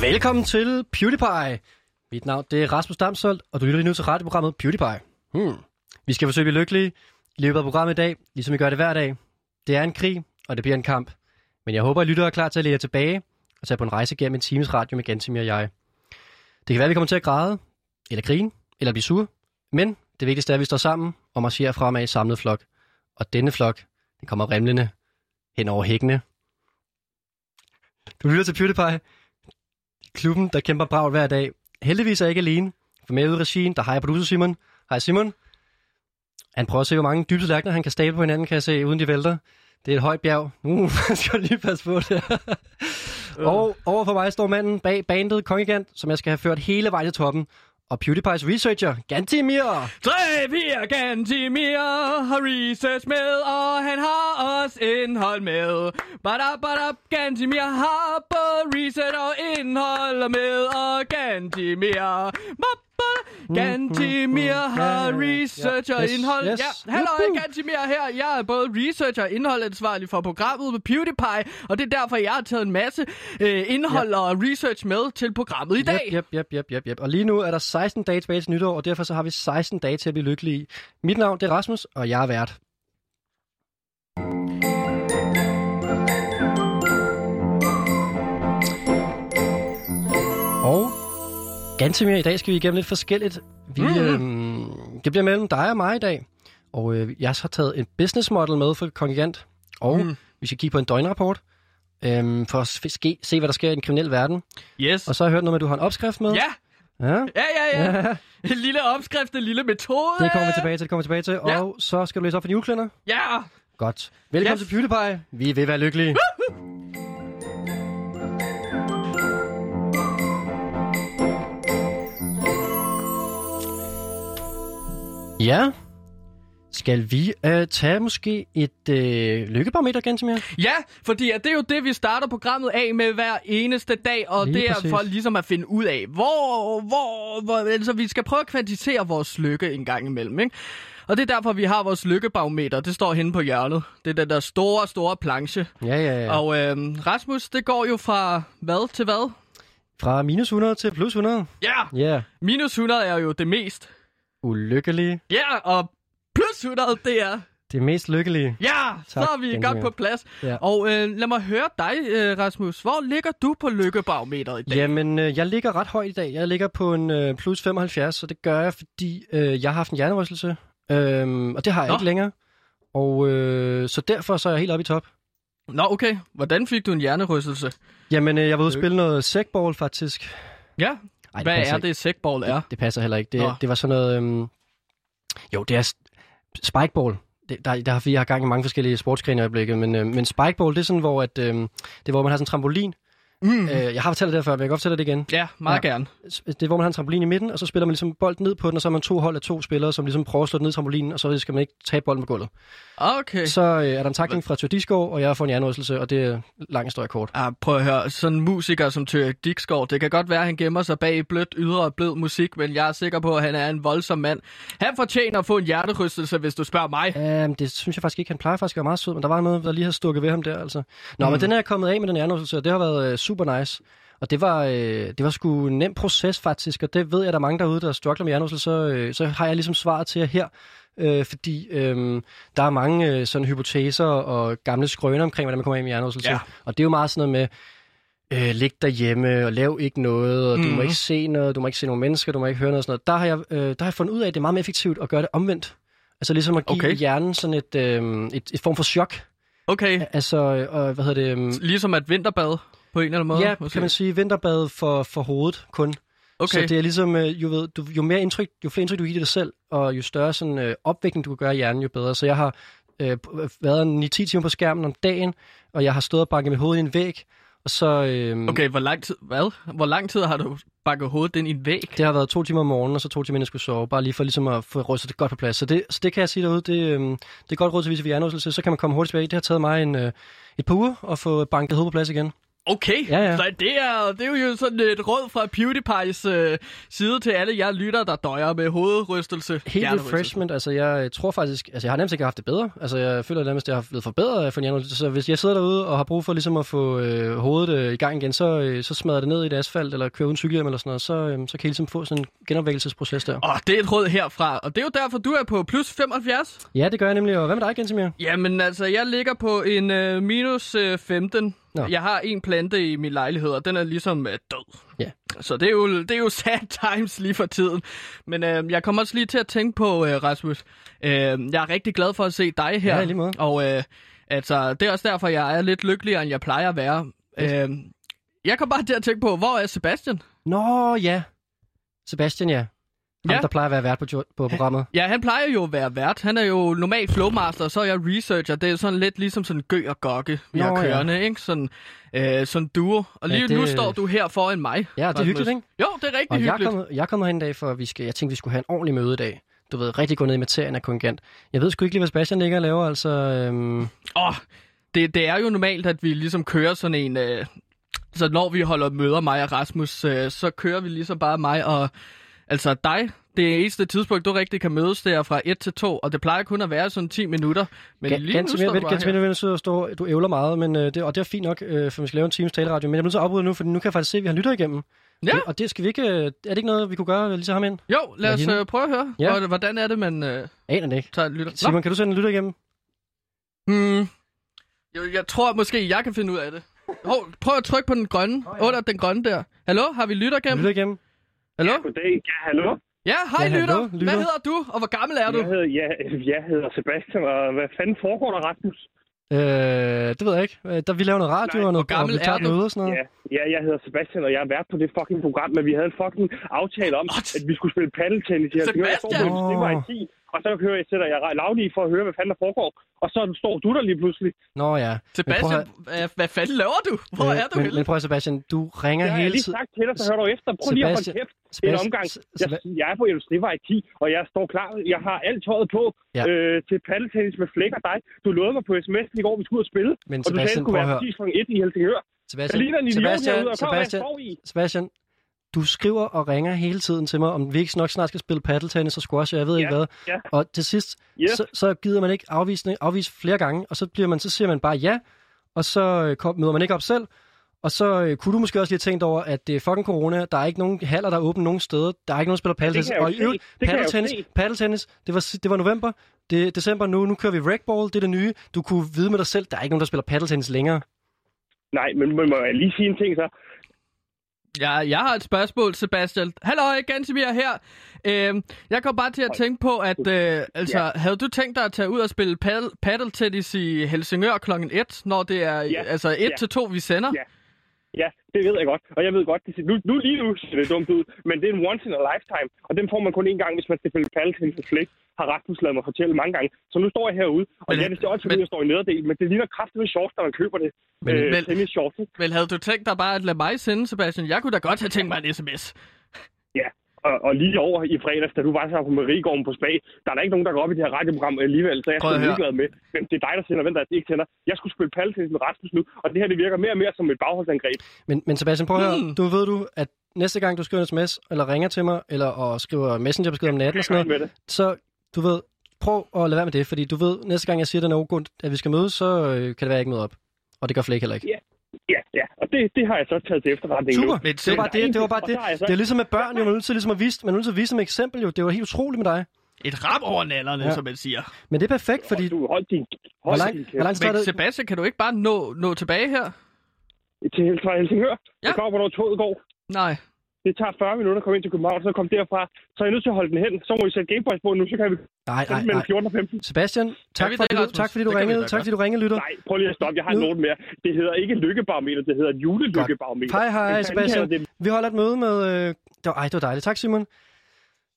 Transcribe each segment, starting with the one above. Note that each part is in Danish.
Velkommen til PewDiePie. Mit navn det er Rasmus Damsholdt, og du lytter lige nu til radioprogrammet PewDiePie. Hmm. Vi skal forsøge at blive lykkelige i løbet af programmet i dag, ligesom vi gør det hver dag. Det er en krig, og det bliver en kamp. Men jeg håber, at lytter er klar til at lære tilbage og tage på en rejse gennem en times radio med Gantimir og jeg. Det kan være, at vi kommer til at græde, eller grine, eller blive sure. Men det vigtigste er, at vi står sammen og marcherer fremad i samlet flok. Og denne flok, den kommer rimlende hen over hækkene. Du lytter til PewDiePie, klubben, der kæmper bragt hver dag. Heldigvis er jeg ikke alene. For med ude i regien, der har jeg producer Simon. Hej Simon. Han prøver at se, hvor mange dybe tallerkener han kan stable på hinanden, kan jeg se, uden de vælter. Det er et højt bjerg. Nu uh, skal lige passe på det. og over for mig står manden bag bandet Kongigant, som jeg skal have ført hele vejen til toppen. Og PewDiePie's researcher, Gantimir. Tre, piger Gantimir har research med, og han har også indhold med. Bada, bada, Gantimir har både research og indhold med, og Gantimir... Gantimir har research og Yes, indhold. yes. Ja, hallo, Gantimir her. Jeg er både researcher og indholdansvarlig for programmet med PewDiePie, og det er derfor, jeg har taget en masse øh, indhold og research med til programmet i dag. Yep, yep, yep, yep, yep. Og lige nu er der 16 dage tilbage til nytår, og derfor så har vi 16 dage til at blive lykkelige. Mit navn det er Rasmus, og jeg er vært. Og ganske mere i dag skal vi igennem lidt forskelligt. Vi, Mhm. øhm, det bliver mellem dig og mig i dag. Og øh, jeg har taget en business model med for Kongigant, og Mm. vi skal kigge på en døgnrapport, øhm, for at ske, se, hvad der sker i den kriminelle verden. Yes. Og så har jeg hørt noget med, at du har en opskrift med. Ja, Ja, ja, ja, ja. ja. En lille opskrift, en lille metode. Det kommer vi tilbage til, det kommer vi tilbage til. Ja. Og så skal du læse op for en juleklænder. Ja. Godt. Velkommen Yes. til PewDiePie. Vi vil være lykkelige. Ja. Skal vi øh, tage måske et øh, lykkebarometer, Gantemir? Ja, fordi at det er jo det, vi starter programmet af med hver eneste dag, og Lige det er præcis. for ligesom at finde ud af, hvor, hvor, hvor, altså vi skal prøve at kvantitere vores lykke en gang imellem, ikke? Og det er derfor, vi har vores lykkebarometer. Det står henne på hjørnet. Det er den der store, store planche. Ja, ja, ja. Og øhm, Rasmus, det går jo fra hvad til hvad? Fra minus 100 til plus 100. Ja, Ja. Yeah. minus 100 er jo det mest. Ulykkelige. Ja, og plus 100, det er... Det mest lykkelige. Ja, så Tak, er vi godt Møller. på plads. Ja. Og øh, lad mig høre dig, øh, Rasmus. Hvor ligger du på lykkebarometeret i dag? Jamen, øh, jeg ligger ret højt i dag. Jeg ligger på en øh, plus 75, og det gør jeg, fordi øh, jeg har haft en hjernerystelse. Øhm, og det har jeg Nå. ikke længere. Og øh, så derfor så er jeg helt oppe i top. Nå, okay. Hvordan fik du en hjernerystelse? Jamen, øh, jeg var ude at Øh. spille noget sækball, faktisk. Ja, Ej, hvad er ikke. det, sækball er? Det, det passer heller ikke. Det, Nå. det var sådan noget... Øhm, jo, det er spikeball. Det, der, der har vi har gang i mange forskellige sportsgrene i øjeblikket, men, øh, men spikeball, det er sådan, hvor, at, øh, det er, hvor man har sådan en trampolin. Mm. Øh, jeg har fortalt det der før, men jeg kan godt fortælle det igen. Ja, meget Ja. gerne. det er, hvor man har en trampolin i midten, og så spiller man ligesom bolden ned på den, og så har man to hold af to spillere, som ligesom prøver at slå den ned i trampolinen, og så skal man ikke tage bolden på gulvet. Okay. Så øh, er der en takling fra Tør Disgaard, og jeg får en hjernerystelse, og det er lang historie kort. Ah, prøv at høre, sådan en musiker som Tørik Dixgaard, det kan godt være, at han gemmer sig bag blødt ydre og blød musik, men jeg er sikker på, at han er en voldsom mand. Han fortjener at få en hjerterystelse, hvis du spørger mig. Um, det synes jeg faktisk ikke. Han plejer faktisk at være meget sød, men der var noget, der lige har stukket ved ham der. Altså. Nå, mm. men den er jeg kommet af med den hjernerystelse, og det har været øh, super nice. Og det var, øh, det var sgu en nem proces faktisk, og det ved jeg, der er mange derude, der struggler med hjernerystelse, så, øh, så har jeg ligesom svaret til jer her. Øh, fordi øh, der er mange øh, sådan hypoteser og gamle skrøner omkring, hvordan man kommer af med hjernerystelse. Ja. Og det er jo meget sådan noget med, øh, lig derhjemme og lav ikke noget, og mm. du må Mhm. ikke se noget, du må ikke se nogle mennesker, du må ikke høre noget og sådan noget. Der har jeg, øh, der har jeg fundet ud af, at det er meget mere effektivt at gøre det omvendt. Altså ligesom at give Okay. hjernen sådan et, øh, et, et form for chok. Okay, Altså, øh, hvad hedder det? Øh, ligesom et vinterbad på en eller anden måde. ja, måske. kan man sige vinterbad for, for hovedet kun. Okay, Så det er ligesom, øh, jo, ved, du, jo mere indtryk, jo flere indtryk du giver dig selv, og jo større sådan, øh, opvækning du kan gøre i hjernen, jo bedre. Så jeg har øh, været 9-10 timer på skærmen om dagen, og jeg har stået og banket mit hoved i en væg, og så... Øh, okay hvor, lang tid, hvad? hvor lang tid har du bakket hovedet ind i en væg? Det har været to timer om morgenen, og så to timer, inden jeg skulle sove, bare lige for ligesom at få rystet det godt på plads. Så det, så det kan jeg sige derude, det, øhm, det er godt råd til, hvis vi hjernerystelse, så kan man komme hurtigt tilbage. Det har taget mig en, øh, et par uger at få banket hovedet på plads igen. Okay, Ja, ja. så det er, det er jo sådan et råd fra PewDiePie's øh, side til alle jer lytter, der døjer med hovedrystelse. Helt refreshment. Altså, jeg tror faktisk... Altså, jeg har nærmest ikke haft det bedre. Altså, jeg føler nærmest, at jeg har blevet forbedret for januar. Så hvis jeg sidder derude og har brug for ligesom at få øh, hovedet øh, i gang igen, så, øh, så smadrer det ned i et asfalt, eller kører uden cykelhjem eller sådan noget, så, øh, så kan jeg ligesom få sådan en genopvækkelsesproces der. Og det er et råd herfra, og det er jo derfor, du er på plus 75. Ja, det gør jeg nemlig. Og hvad med dig, Gensimir? Jamen altså, jeg ligger på en øh, minus øh, 15. Nå. Jeg har en plante i min lejlighed, og den er ligesom øh, død. Ja. Så det er, jo, det er jo sad times lige for tiden. Men øh, jeg kommer også lige til at tænke på, øh, Rasmus, øh, jeg er rigtig glad for at se dig her. Ja, lige måde. Og øh, altså, det er også derfor, jeg er lidt lykkeligere, end jeg plejer at være. Øh, jeg kom bare til at tænke på, hvor er Sebastian? Nå, ja. Sebastian, ja. Ham, Ja. der plejer at være vært på, på programmet. Ja, han plejer jo at være vært. Han er jo normalt flowmaster, og så er jeg researcher. Det er sådan lidt ligesom sådan gø og gokke, vi Nå, har ja. kørende, ikke? Sådan, øh, sådan duo. Og lige Ja, det... nu står du her foran mig. Ja, det er hyggeligt, ikke? Jo, det er rigtig Og jeg hyggeligt. jeg er kommet hen en dag, for vi skal, jeg tænkte, vi skulle have en ordentlig møde i dag. Du ved, rigtig gå ned i materien af kontingent. Jeg ved sgu ikke lige, hvad Sebastian ligger og laver, altså... Øhm, Åh, det, det er jo normalt, at vi ligesom kører sådan en... Øh, så når vi holder møder, mig og Rasmus, øh, så kører vi ligesom bare mig og... Altså dig, det eneste tidspunkt, du rigtig kan mødes, det er fra 1 til 2, og det plejer kun at være sådan 10 minutter. Men lige ganske mere, du ganske mere, så står, du ævler meget, men, øh, det, og det er fint nok, øh, for vi skal lave en times taleradio. Men jeg bliver nødt til at afbryde nu, for nu kan jeg faktisk se, at vi har lytter igennem. Ja. Det, og det skal vi ikke... øh, Er det ikke noget, vi kunne gøre lige så ham ind? Jo, lad os øh, prøve at høre. Ja. Ja. Hvordan er det, man øh, Aner det ikke. tager lytter? Nå. Simon, kan du sende en lytter igennem? Hmm. Jo, jeg tror måske, jeg kan finde ud af det. Hov, prøv at trykke på den grønne. Oh, ja. Under den grønne der. Hallo, har vi lytter gennem? Lytter igennem? Hallo? Goddag. Ja, hallo. Ja, hej Ja, hallo, lytter. lytter. Hvad hedder du, og hvor gammel er du? Jeg hedder, ja, jeg hedder Sebastian, og hvad fanden foregår der, Rasmus? Øh, det ved jeg ikke. Øh, Der, vi laver noget radio Nej, og noget gammel og vi tager er du? møder og sådan noget. Ja, ja, jeg hedder Sebastian, og jeg er vært på det fucking program, men vi havde en fucking aftale om, What? at vi skulle spille paddeltennis. Jeg, jeg står på Sebastian! en stemmer i 10, og så hører jeg, sætter jeg lavlige for at høre, hvad fanden der foregår. Og så står du der lige pludselig. Nå ja. Sebastian, Men hvad, fanden laver du? Hvor prøv, er du men, henne? men prøv at Sebastian, du ringer Jeg har hele lige tiden. sagt til dig, så hører du efter. Prøv lige at holde Sebastian- kæft. Det er en Sebastian- omgang. Jeg, jeg er på Elvsnevej 10, og jeg står klar. Jeg har alt tøjet på Ja. øh, til paddeltennis med flæk og dig. Du lovede mig på sms'en i går, vi skulle ud og spille. Men og du sagde, det Sebastian, at være præcis kl. 1 i Helsingør. Jeg Sebastian, ligner en idiot Sebastian, herude, og kommer jeg Sebastian, i. Sebastian, du skriver og ringer hele tiden til mig, om vi ikke nok snart skal spille paddeltennis og squash, og jeg ved ikke Ja, hvad. ja. Og til sidst, Yes. så, så gider man ikke afvise, afvise flere gange, og så, bliver man, så siger man bare ja, og så øh, kom, møder man ikke op selv. Og så øh, kunne du måske også lige have tænkt over, at det er fucking corona. Der er ikke nogen haller, der er åbne nogen steder. Der er ikke nogen, der spiller paddeltennis. Og i øvrigt, paddeltennis, paddeltennis, det var, det var november, det er december nu. Nu kører vi racball, det er det nye. Du kunne vide med dig selv, der er ikke nogen, der spiller paddeltennis længere. Nej, men må må jeg lige sige en ting så? Ja, jeg har et spørgsmål, Sebastian. Hallo, Gansimir her. Øhm, jeg kom bare til at tænke på, at øh, altså, ja. havde du tænkt dig at tage ud og spille paddle, tennis i Helsingør kl. 1, når det er Ja. altså 1 Ja. til 2, vi sender? Ja. Ja, det ved jeg godt. Og jeg ved godt, det ser, nu, nu lige nu ser det dumt ud, men det er en once in a lifetime, og den får man kun én gang, hvis man skal spille paddeltennis med flæk, har Rasmus lavet mig fortælle mange gange. Så nu står jeg herude, og Men- ja, det står også, fordi jeg står i nederdel, men det ligner kraftigt med shorts, når man køber det. Men- øh, men- tennis shorts. Vel, havde du tænkt dig bare at lade mig sende, Sebastian? Jeg kunne da godt have tænkt mig en sms. Ja, og, og lige over i fredags, da du var så på Mariegården på Spag, der er der ikke nogen, der går op i det her radioprogram alligevel, så jeg er ligeglad med. Men det er dig, der sender, hvem der ikke sender. Jeg skulle spille paddeltennis med Rasmus nu, og det her det virker mere og mere som et bagholdsangreb. Men, men Sebastian, prøv at høre. Hmm. Du ved du, at næste gang du skriver en sms, eller ringer til mig, eller og skriver messengerbesked om natten og sådan noget, så du ved, prøv at lade være med det, fordi du ved, næste gang jeg siger, at den er okay, at vi skal mødes, så øh, kan det være, at jeg ikke møder op. Og det gør Flake heller ikke. Ja, Ja, ja, og det, det har jeg så taget til efterretning Super, nu. Men det var bare det, det var bare det. så Det er ligesom med børn, jo, man er nødt til ligesom at vise, man er nødt til at vise et eksempel, jo. Det var helt utroligt med dig. Et rap over nallerne, Ja. som man siger. Men det er perfekt, fordi... Du hold din, Hvor hold lang, din hvor lang tid Men? Sebastian, kan du ikke bare nå, nå tilbage her? til Helsingør. Ja. Jeg går, hvornår toget går. Nej. Det tager 40 minutter at komme ind til København, så kom derfra. Så er jeg nødt til at holde den hen. Så må I sætte Gameboys på nu, så kan vi Nej, nej, nej. 14 og 15. Sebastian, tak vi for, det, du, tak fordi du Det vi ringede. Tak fordi du ringede, lytter. Nej, prøv lige at stoppe. Jeg har en Nu- note mere. Det hedder ikke lykkebarometer, det hedder et julelykkebarometer. Hej, hej, Sebastian. det? Vi holder et møde med... Øh... Det var, ej, det var dejligt. Tak, Simon.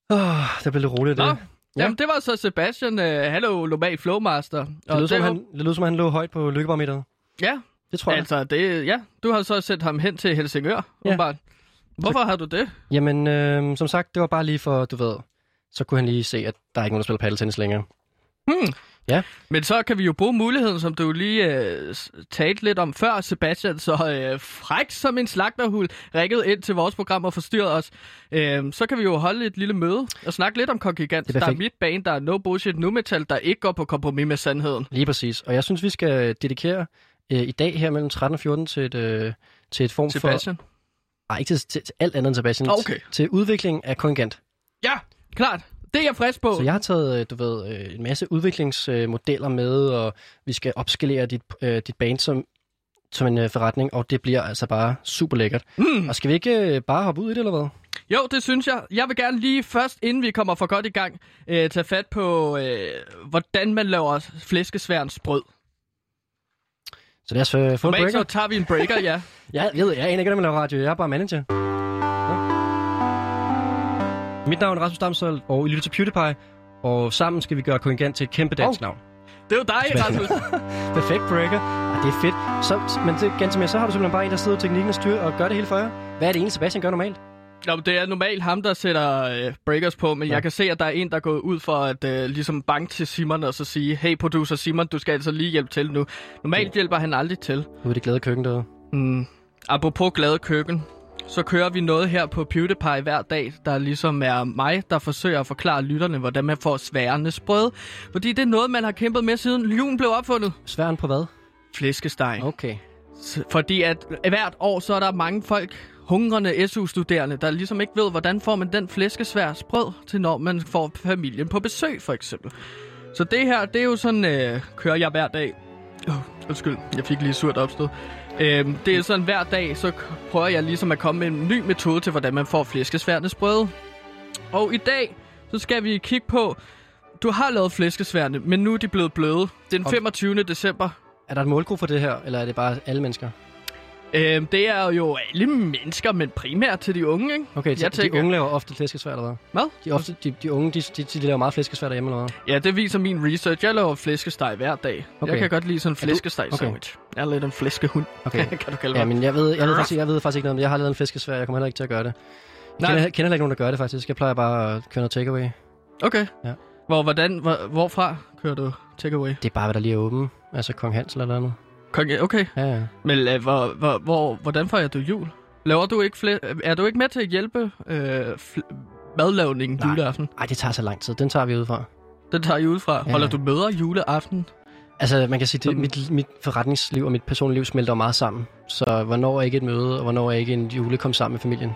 Oh, det blev lidt roligt, Nå, det. ja. jamen det var så Sebastian, uh, hallo, global flowmaster. Det lød, som, det, han, det lød som, han lå højt på lykkebarometeret. Ja, Det tror jeg. altså det, ja, du har så sendt ham hen til Helsingør, Ja. ja. Hvorfor har du det? Jamen, øh, som sagt, det var bare lige for, du ved, så kunne han lige se, at der er ikke nogen, der spiller paddeltennis længere. Hmm. Ja. Men så kan vi jo bruge muligheden, som du lige øh, talte lidt om før, Sebastian, så øh, fræk som en slagterhul rækket ind til vores program og forstyrret os. Øh, så kan vi jo holde et lille møde og snakke lidt om Kongigant. Er Der er mit bane, der er no bullshit nu metal, der ikke går på kompromis med sandheden. Lige præcis. Og jeg synes, vi skal dedikere øh, i dag her mellem 13 og 14 til et, øh, til et form for... Nej, ikke til, til, til alt andet end Sebastian. Okay. Til udvikling af kongigant. Ja, klart. Det er jeg frisk på. Så jeg har taget, øh, du ved, øh, en masse udviklingsmodeller med, og vi skal opskalere dit, øh, dit band som, som en forretning, og det bliver altså bare super lækkert. Mm. Og skal vi ikke bare hoppe ud i det, eller hvad? Jo, det synes jeg. Jeg vil gerne lige først, inden vi kommer for godt i gang, øh, tage fat på, øh, hvordan man laver flæskesværens brød. Så lad os øh, få en Normalt så breaker. tager vi en breaker, ja. Jeg, jeg ved, jeg aner ikke, man laver radio. Jeg er bare manager. Ja. Mit navn er Rasmus Damsøl, og I lytter til PewDiePie. Og sammen skal vi gøre kongigant til et kæmpe dansk navn. Det er jo dig, Rasmus. Perfekt breaker. Og det er fedt. Så, men det, ganske mere, så har du simpelthen bare en, der sidder teknikken og styrer og gør det hele for jer. Hvad er det egentlig, Sebastian gør normalt? Nå, det er normalt ham, der sætter øh, breakers på, men Ja. jeg kan se, at der er en, der er gået ud for at øh, ligesom banke til Simon og så sige, hey producer Simon, du skal altså lige hjælpe til nu. Normalt hjælper han aldrig til. Nu er det glade køkken derude. Mm. Apropos glade køkken, så kører vi noget her på PewDiePie hver dag, der ligesom er mig, der forsøger at forklare lytterne, hvordan man får sværende sprød. Fordi det er noget, man har kæmpet med siden julen blev opfundet. Sværen på hvad? Flæskesteg. Okay. Fordi at hvert år, så er der mange folk, hungrende SU-studerende, der ligesom ikke ved, hvordan får man den flæskesvær sprød til, når man får familien på besøg, for eksempel. Så det her, det er jo sådan, øh, kører jeg hver dag. Oh, undskyld, jeg fik lige surt opstød. Øhm, det er sådan, hver dag, så prøver jeg ligesom at komme med en ny metode til, hvordan man får flæskesværene sprøde. Og i dag, så skal vi kigge på, du har lavet flæskesværne, men nu er de blevet bløde. Den Og- 25. december, Er der et målgruppe for det her, eller er det bare alle mennesker? Øhm, det er jo alle mennesker, men primært til de unge, ikke? Okay, Jeg de tænker- unge laver ofte flæskesvær, eller hvad? Hvad? De, ofte, de, de unge, de, de, de laver meget flæskesvær derhjemme, eller hvad? Ja, det viser min research. Jeg laver flæskesteg hver dag. Okay. Okay. Jeg kan godt lide sådan en flæskesteg okay. sandwich. Jeg er lidt en flæskehund, Okay. kan du kalde mig. Ja, men jeg ved, jeg, ved faktisk, jeg ved faktisk ikke noget om det. Jeg har lavet en flæskesvær, jeg kommer heller ikke til at gøre det. Jeg Nej. kender, kender heller ikke nogen, der gør det, faktisk. Jeg plejer bare at køre noget takeaway. Okay. Ja. Hvor, hvordan, hvor, hvorfra kører du takeaway? Det er bare, hvad der lige er åben. Altså Kong Hans eller noget. Konge- Okay. Ja, ja. Men øh, hvor, hvor, hvor, hvordan får jeg du jul? Laver du ikke flæ- er du ikke med til at hjælpe øh, madlavningen Nej. juleaften? Ej, det tager så lang tid. Den tager vi ud fra. Den tager I ud fra. Ja. Holder du møder juleaften? Altså, man kan sige, at mit, mit forretningsliv og mit personlige liv smelter meget sammen. Så hvornår er ikke et møde, og hvornår er ikke en jule kom sammen med familien?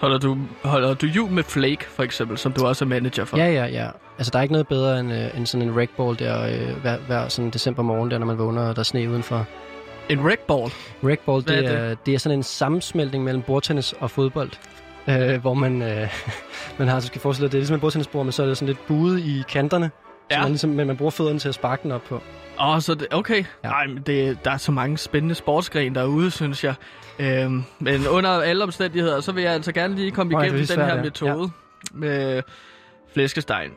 Holder du, holder du jul med Flake, for eksempel, som du også er manager for? Ja, ja, ja. Altså, der er ikke noget bedre end, øh, end sådan en ragball der øh, hver, hver sådan december morgen, der når man vågner, og der er sne udenfor. En ragball. Ragball, det er er, det er sådan en sammensmeltning mellem bordtennis og fodbold. Øh, hvor man, øh, man har, så skal forestille dig, det er ligesom en bordtennisbord, men så er det sådan lidt buet i kanterne. Så Ja. man, ligesom, man bruger fødderne til at sparke den op på. Åh, oh, så det, okay. Ja. Ja. Nej, men det, der er så mange spændende sportsgrene derude, synes jeg. Øhm, men under alle omstændigheder, så vil jeg altså gerne lige komme ja, igennem den svært, her ja. metode med flæskestegen.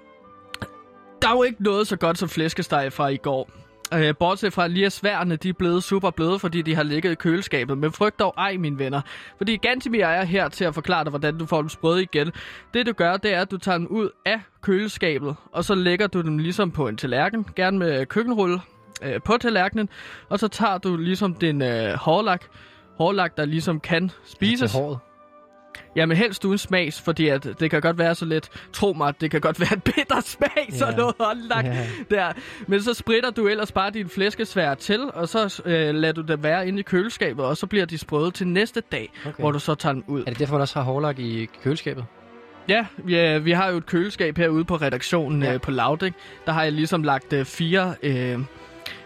Der er jo ikke noget så godt som flæskesteg fra i går. Øh, bortset fra lige at sværene, de er blevet super bløde, fordi de har ligget i køleskabet. Men frygt dog ej, mine venner. Fordi Gantimir er her til at forklare dig, hvordan du får dem sprøde igen. Det du gør, det er, at du tager dem ud af køleskabet, og så lægger du dem ligesom på en tallerken, gerne med køkkenrulle øh, på tallerkenen, og så tager du ligesom din øh, hårlak, hårlak, der ligesom kan spises. Til håret. Jamen helst uden smags, fordi at det kan godt være så lidt, tro mig, det kan godt være en bitter smag, ja. sådan Ja. noget håndlak Ja. der. Men så spritter du ellers bare din flæskesvær til, og så øh, lader du det være inde i køleskabet, og så bliver de sprøde til næste dag, Okay. hvor du så tager dem ud. Er det derfor, man også har hårlak i køleskabet? Ja, vi, vi har jo et køleskab herude på redaktionen Ja. ja. øh, på Louding. Der har jeg ligesom lagt øh, fire øh,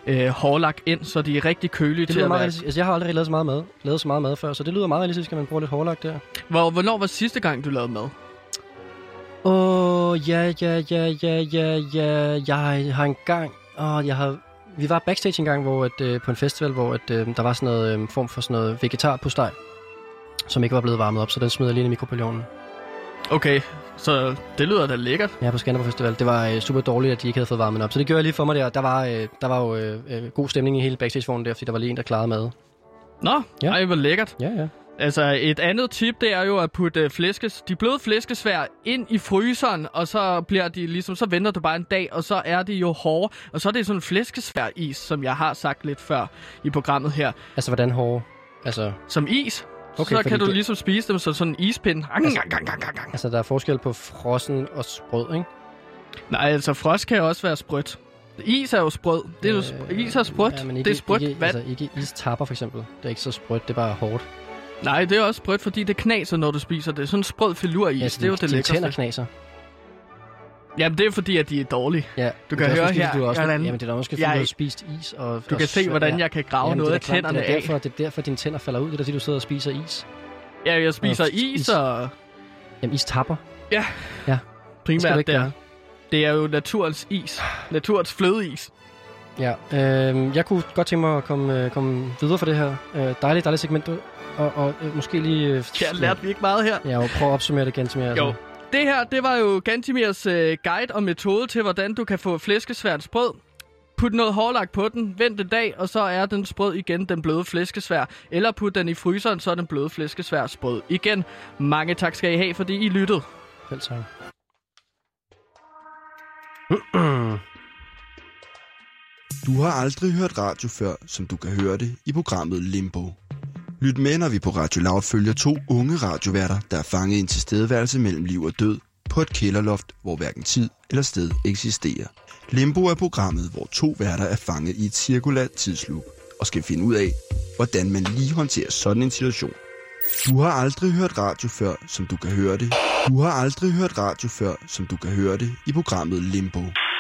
øh, hårlak ind, så de er rigtig kølige Det til at være. realistisk. Altså, jeg har aldrig lavet så meget mad, lavet så meget mad før, så det lyder meget realistisk, at man bruger lidt hårlak der. Hvor, hvornår var sidste gang, du lavede mad? Åh, oh, ja, ja, ja, ja, ja, ja. Jeg har engang... Åh, oh, jeg har... Vi var backstage en gang hvor at, øh, på en festival, hvor at, øh, der var sådan noget øh, form for sådan noget vegetar på steg, som ikke var blevet varmet op, så den smed jeg lige ind i mikrobølgeovnen. Okay, så det lyder da lækkert. Ja, på Skanderborg Festival. Det var øh, super dårligt, at de ikke havde fået varmet op. Så det gjorde jeg lige for mig der. Der var, øh, der var jo øh, øh, god stemning i hele backstage-vognen der, fordi der var lige en, der klarede mad. Nå, ja. ej, hvor lækkert. Ja, ja. Altså, et andet tip, det er jo at putte øh, flæskes, de bløde flæskesvær ind i fryseren, og så bliver de ligesom, så venter du bare en dag, og så er de jo hårde. Og så er det sådan en flæskesvær is, som jeg har sagt lidt før i programmet her. Altså, hvordan hårde? Altså, Som is, Okay, så kan du det- ligesom spise dem som sådan en ispind. Altså- Altså, altså, der er forskel på frossen og sprød, ikke? Nej, altså frost kan også være sprødt. Is er jo sprød. Det er jo sp- is er sprødt. Ja, ikke, det er sprødt ikke, vand. Altså, ikke istapper, for eksempel. Det er ikke så sprødt, det er bare hårdt. Nej, det er også sprødt, fordi det knaser, når du spiser det. Sådan en sprød filuris, Ja, så det er jo det dine lækreste. tænder knaser. Jamen, det er fordi, at de er dårlige. Ja, Du kan høre fordi, her, Du også, hvordan jamen, det er da også, fordi jeg- du har spist is. Og, Du og kan se, hvordan ja. jeg kan grave Jamen, noget af er tænderne det er af. derfor, Det er derfor, dine tænder falder ud. Det er fordi du sidder og spiser is. Ja, jeg spiser Og is og Jamen, is tapper. Ja. Ja. Primært der. Det er jo naturens is. Naturens flødeis. Ja, øh, jeg kunne godt tænke mig at komme, øh, komme videre for det her. Øh, dejligt, dejligt segment. Og, og øh, måske lige... Øh, Ja, lærte vi ikke meget her? Ja, og prøv at opsummere det igen til mig. Jo. Det her, det var jo Gantimirs øh, guide og metode til, hvordan du kan få flæskesvært sprød. Put noget hårlagt på den, vent en dag, og så er den sprød igen, den bløde flæskesvær. Eller put den i fryseren, så er den bløde flæskesvær sprød igen. Mange tak skal I have, fordi I lyttede. Selv tak. Du har aldrig hørt radio før, som du kan høre det i programmet Limbo. Lyt med, når vi på Radio Loud følger to unge radioværter, der er fanget i en tilstedeværelse mellem liv og død på et kælderloft, hvor hverken tid eller sted eksisterer. Limbo er programmet, hvor to værter er fanget i et cirkulært tidsloop og skal finde ud af, hvordan man lige håndterer sådan en situation. Du har aldrig hørt radio før, som du kan høre det. Du har aldrig hørt radio før, som du kan høre det i programmet Limbo.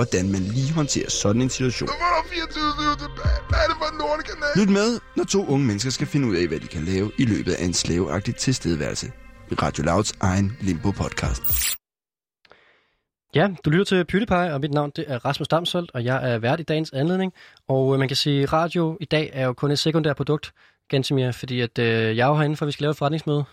hvordan man lige håndterer sådan en situation. Lyt med, når to unge mennesker skal finde ud af, hvad de kan lave i løbet af en slaveagtig tilstedeværelse. Radio Louds egen Limbo-podcast. Ja, du lytter til PewDiePie, og mit navn det er Rasmus Damsholdt, og jeg er vært i dagens anledning. Og øh, man kan sige, at radio i dag er jo kun et sekundært produkt, Gansimir, fordi at, øh, jeg er jo herinde for, at vi skal lave et forretningsmøde.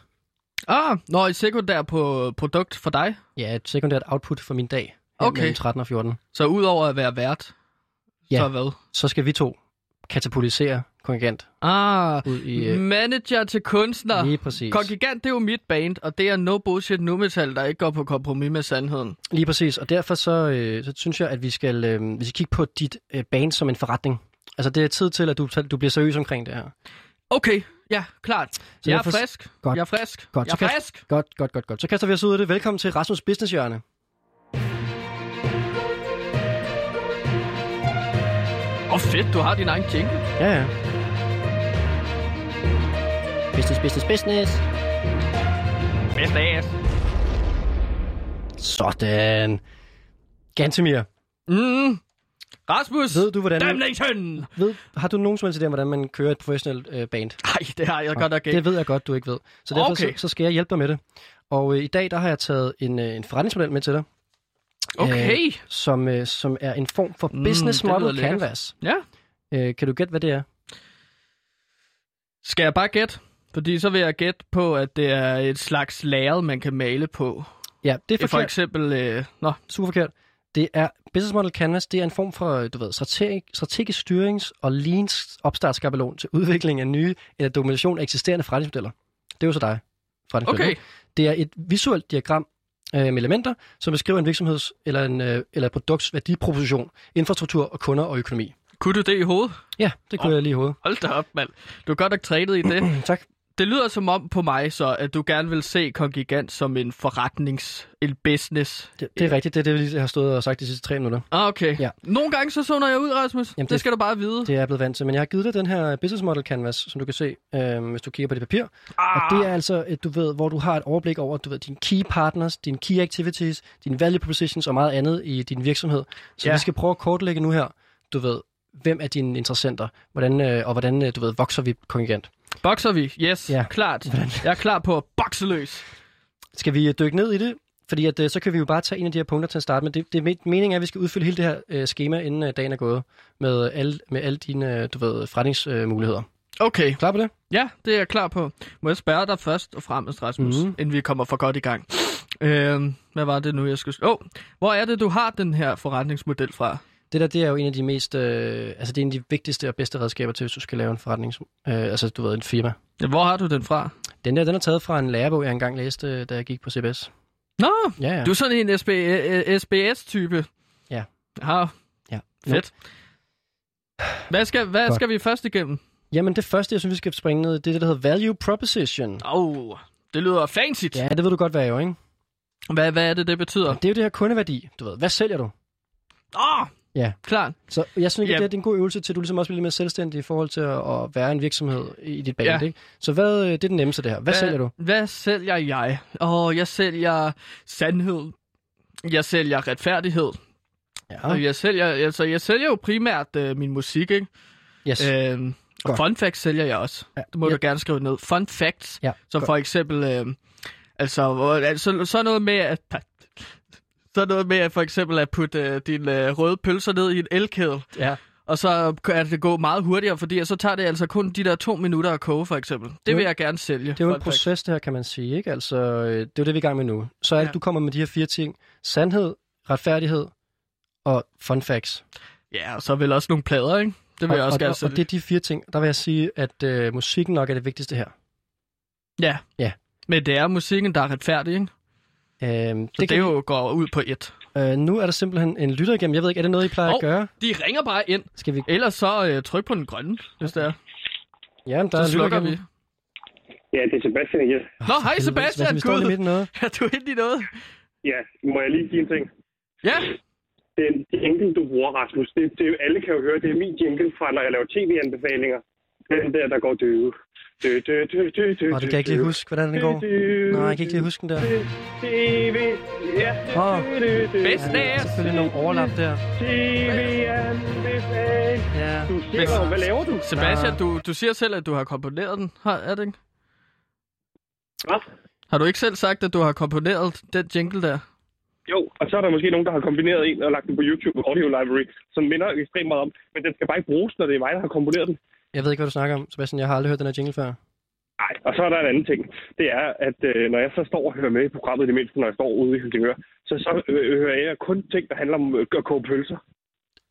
Ah, når et sekundær på produkt for dig. Ja, et sekundært output for min dag. Okay. mellem 13 og 14. Så udover at være vært, Ja. så hvad? Så skal vi to katapultisere kongigant Ah, ud i... Øh, manager til kunstner. lige præcis. Kongigant, det er jo mit band, og det er no bullshit nu metal, der ikke går på kompromis med sandheden. Lige præcis, og derfor så, øh, så synes jeg, at vi skal, øh, vi skal kigge på dit øh, band som en forretning. Altså, det er tid til, at du, du bliver seriøs omkring det her. Okay, ja, klart. Så jeg er derfor- frisk. Godt. Jeg er frisk. Godt, jeg er frisk. Godt, godt, godt, godt. Så kaster vi os ud af det. Velkommen til Rasmus Business Hjørne. Oh, fedt, du har din egen jingle. Ja, ja. Business, business, business. Best ass. Sådan. Gantemir, Mm. Rasmus. ved du, hvordan... Damnation! Ved, har du nogen som helst idé om, hvordan man kører et professionelt øh, band? Nej, det har jeg godt nok ikke. Det ved jeg godt, du ikke ved. Så derfor Okay. så, så skal jeg hjælpe dig med det. Og øh, i dag, der har jeg taget en, øh, en forretningsmodel med til dig, Okay. som, øh, som er en form for Mm, business lyder model lækkert. canvas. Ja. Øh, kan du gætte, hvad det er? Skal jeg bare gætte? Fordi så vil jeg gætte på, at det er et slags lærred, man kan male på. Ja, det er For forkert. eksempel... Øh... Nå, Super forkert. Det er Business Model Canvas, det er en form for, du ved, strategi, strategisk styrings- og lean opstartskabelon til udvikling af nye eller dokumentation af eksisterende forretningsmodeller. Det er jo så dig. forretningsmodel, okay. Det er et visuelt diagram øh, med elementer, som beskriver en virksomheds eller, en, øh, eller et produkts værdiproposition, infrastruktur og kunder og økonomi. Kunne du det i hovedet? Ja, det kunne Åh. jeg lige i hovedet. Hold da op, mand. Du er godt nok trænet i det. tak. Det lyder som om på mig så, at du gerne vil se Kongigant som en forretnings... en business. Det, det er rigtigt. Det er det, lige har stået og sagt de sidste tre minutter. Ah, okay. Ja. Nogle gange så zoner jeg ud, Rasmus. Jamen, det, det- skal du bare vide. Det er jeg blevet vant til. Men jeg har givet dig den her Business Model Canvas, som du kan se, øh, hvis du kigger på det papir. ah, Og det er altså, et, du ved, hvor du har et overblik over, du ved, dine key partners, dine key activities, dine value propositions og meget andet i din virksomhed. Så ja. vi skal prøve at kortlægge nu her, du ved, hvem er dine interessenter, hvordan, øh, og hvordan, øh, du ved, vokser vi kongigant. Bokser vi? Yes, Ja. klart. Hvordan? Jeg er klar på at bokse løs. Skal vi øh, dykke ned i det? fordi at, øh, så kan vi jo bare tage en af de her punkter til at starte med. Det, det er men- meningen er, at vi skal udfylde hele det her øh, schema, inden øh, dagen er gået, med alle, med alle dine, øh, du ved, forretningsmuligheder. Okay, Klar på det? ja, det er jeg klar på. Må jeg spørge dig først og fremmest, Rasmus, mm. inden vi kommer for godt i gang? Øh, hvad var det nu, jeg skulle... Åh, oh, hvor er det, du har den her forretningsmodel fra? Det der, det er jo en af de mest, øh, altså det er en af de vigtigste og bedste redskaber til, hvis du skal lave en forretning, øh, altså du ved, en firma. Ja, hvor har du den fra? Den der, den er taget fra en lærebog, jeg engang læste, øh, da jeg gik på CBS. Nå, Ja, ja. du er sådan en SB, øh, SBS-type. Ja. Ja, ja. fedt. Hvad skal, hvad Godt. skal vi først igennem? Jamen det første, jeg synes, vi skal springe ned, det er det, der hedder value proposition. Åh, oh, det lyder fancy. Ja, det ved du godt, hvad er jo, ikke? Hvad, hvad er det, det betyder? Det er jo det her kundeværdi. Du ved, hvad sælger du? Åh, oh, Ja. klart. Så jeg synes Ja. det er en god øvelse til, at du ligesom også bliver lidt mere selvstændig i forhold til at, at være en virksomhed i dit band, Ja. ikke? Så hvad, øh, det er det nemmeste, det her. Hvad, sælger du? Hvad sælger jeg? Oh, jeg sælger sandhed. Jeg sælger retfærdighed. Ja, Og jeg sælger, altså, jeg sælger jo primært øh, min musik, ikke? yes. Øhm, og Godt. fun facts sælger jeg også. Ja. Det må Ja. du gerne skrive ned. Fun facts, Ja, som godt. for eksempel, øh, altså, hvor- altså, så noget med at, så noget med at for eksempel at putte øh, dine øh, røde pølser ned i en elkedel, ja. og så kan det gå meget hurtigere, fordi så tager det altså kun de der to minutter at koge, for eksempel. Det Jo. vil jeg gerne sælge. Det er jo en proces, det her, kan man sige, ikke? Altså, øh, det er jo det, vi er i gang med nu. Så er det, Ja. du kommer med de her fire ting. Sandhed, retfærdighed og fun facts. Ja, og så vel også nogle plader, ikke? Det vil og, jeg også og, gerne sælge. og det er de fire ting. Der vil jeg sige, at øh, musikken nok er det vigtigste her. Ja. Ja. Men det er musikken, der er retfærdig, ikke? Øhm, Så det, det kan, jo går ud på et. øh, nu er der simpelthen en lytter igennem. Jeg ved ikke, er det noget, I plejer Hov. at gøre? De ringer bare ind. Skal vi... Ellers så øh, tryk på den grønne, hvis det er. Ja, men der er Så en lytter slukker vi. Ja, det er Sebastian igen. Nå, hej Helvede, Sebastian, vi står midt i noget. Er du inde i noget? Ja, må jeg lige sige en ting? Ja, Den jingle, du bruger, Rasmus, det, det, alle kan jo høre, det er min jingle fra, når jeg laver tv-anbefalinger. Den der, der går dø. Og du kan ikke lige huske, hvordan den går. Nej, jeg kan ikke lige huske den der. Åh. Bedst Ja, af. selvfølgelig nogle overlap der. Ja. Du siger jo, hvad laver du? Sebastian, du, du siger selv, at du har komponeret den. Har, er det ikke? Hvad? Har du ikke selv sagt, at du har komponeret den jingle der? Jo, og så er der måske nogen, der har kombineret en og lagt den på YouTube Audio Library, som minder ekstremt meget om. Men den skal bare ikke bruges, når det er mig, der har komponeret den. Jeg ved ikke, hvad du snakker om, Sebastian. Jeg har aldrig hørt den her jingle før. Nej, og så er der en anden ting. Det er, at øh, når jeg så står og hører med i programmet, i det mindste når jeg står ude i Helsingør, så, så øh, hører jeg kun ting, der handler om øh, at koge pølser.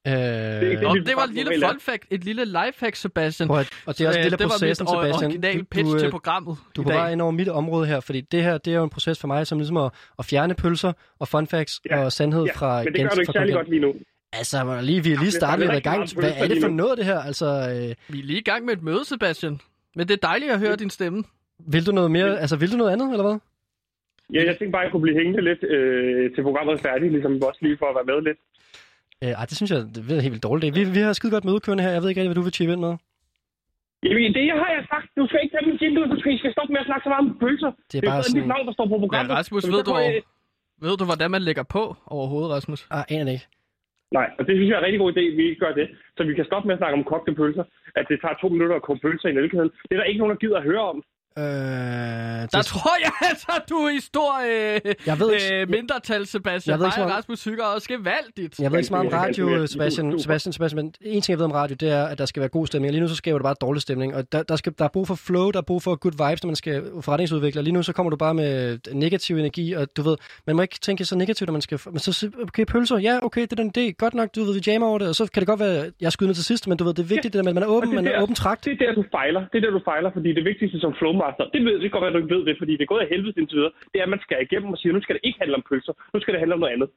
Øh, ikke Nå, mit det var et lille er. fun fact, et lille lifehack, Sebastian. prøv og det er også Øh, en del af det var Sebastian. original pitch du, til øh, programmet du i er vej ind over mit område her, fordi det her, det er jo en proces for mig, som ligesom at, at fjerne pølser og fun facts Ja, og sandhed Ja, fra men det gør du ikke særlig godt lige nu. Altså, lige, vi er lige det startet i gang. Hvad er det for noget, det her? Altså, øh, Vi er lige i gang med et møde, Sebastian. Men det er dejligt at høre din stemme. vil du noget mere? Altså, vil du noget andet, eller hvad? Ja, jeg tænkte bare, at jeg kunne blive hængende lidt øh, til programmet er færdigt, ligesom også lige for at være med lidt. Øh, ej, det synes jeg, det er helt vildt dårligt. Vi, vi har skide godt møde kørende her. Jeg ved ikke rigtig, hvad du vil chippe ind med. Jamen, det har jeg sagt. Du skal ikke tage min jingle, du skal, I skal stoppe med at snakke så meget om pølser. Det er det bare er sådan... mit navn, der står på programmet. Ja, Rasmus, ved du, jeg- ved du, hvordan man lægger på overhovedet, Rasmus? Ah, aner det ikke. Nej, og det synes jeg er en rigtig god idé, at vi ikke gør det. Så vi kan stoppe med at snakke om kogte pølser. At det tager to minutter at koge pølser i en elkedel. Det er der ikke nogen, der gider at høre om. Øh, Der det, tror jeg altså, du er i stor øh, Jeg ved ikke- øh, mindretal, Sebastian. Jeg ved ikke så Mig og Rasmus hygger også gevaldigt. jeg ved ikke så meget om Ja, radio, er Sebastian. Sebastian, Sebastian, men en ting, jeg ved om radio, det er, at der skal være god stemning. Og lige nu så skaber det bare dårlig stemning. Og der, der, skal, der er brug for flow, der er brug for good vibes, når man skal forretningsudvikle. Og lige nu så kommer du bare med negativ energi, og du ved, man må ikke tænke så negativt, når man skal... Men så, okay, pølser, ja, okay, det er den idé. Godt nok, du ved, vi jammer over det, og så kan det godt være, at jeg skyder ned til sidst, men du ved, det er vigtigt, det der med, at man er åben, er man er der- åben trakt. Det er der, du fejler. Det er der, du fejler, fordi det vigtigste som flowmaster, det ved det kan godt være, at du ikke ved det, fordi det er gået af helvede indtil videre, det er, at man skal igennem og sige, nu skal det ikke handle om pølser, nu skal det handle om noget andet.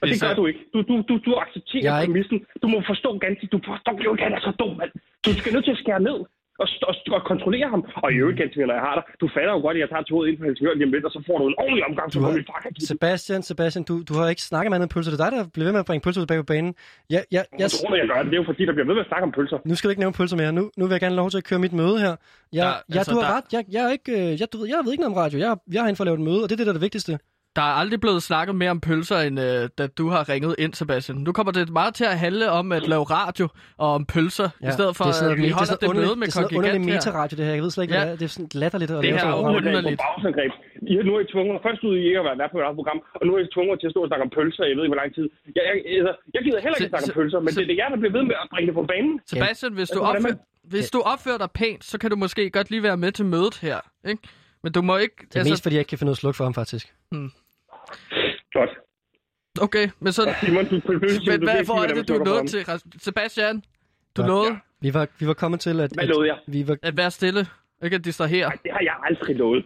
Og det Hvis gør du ikke. Du, du, du, du accepterer Jeg præmissen. Du må forstå ganske, du forstår jo ikke, han er så dum, mand. Du skal nødt til at skære ned og, og, og kontrollere ham. Og i øvrigt, ganske, når jeg har dig, du fatter jo godt, at jeg tager toget ind på Helsingør lige om lidt, og så får du en ordentlig omgang, så har- min far kan. Sebastian, Sebastian, du, du har ikke snakket med andet pølser. Det er dig, der bliver ved med at bringe pølser tilbage på banen. Jeg, jeg, jeg, Jeg tror, jeg gør det. Det er jo fordi, der bliver ved med at snakke om pølser. nu skal du ikke nævne pølser mere. Nu, nu vil jeg gerne lov til at køre mit møde her. Jeg, Ja, ja, altså, du har der- ret. Jeg, jeg, er ikke, øh, jeg, du ved, jeg ved ikke noget om radio. Jeg, jeg er herinde for at lave et møde, og det er det, der er det vigtigste. Der er aldrig blevet snakket mere om pølser, end øh, da du har ringet ind, Sebastian. Nu kommer det meget til at handle om at lave radio og om pølser, ja, i stedet for det er at vi noget- holder det, det, er sådan møde med det er sådan noget underlig her. metaradio, det her. Jeg ved slet ikke, Ja. hvad det er. Det er sådan latterligt at Det lave her sådan er noget. underligt. I har nu er I tvunget, først ud i ikke at være vært på et eget program, og nu er I tvunget til at stå og snakke om pølser, jeg ved ikke hvor lang tid. Jeg, jeg, jeg, jeg gider heller ikke snakke om pølser, men så- det er det, jeg, der bliver ved med at bringe det på banen. Sebastian, hvis du, Altså, opfører, hvis du opfører dig pænt, så kan du måske godt lige være med til mødet her. Ikke? Men du må ikke... Det er mest, fordi jeg ikke kan finde at slukke for ham, faktisk. Godt. Okay, men så... Simon, du pølse, Men du hvad, kan er sige, det, du er slukker til? Sebastian, du Godt. nåede Vi var, vi var kommet til, at, Hvad at lovede jeg? vi var... at være stille. Ikke at distrahere. for ham. Det har jeg aldrig lovet.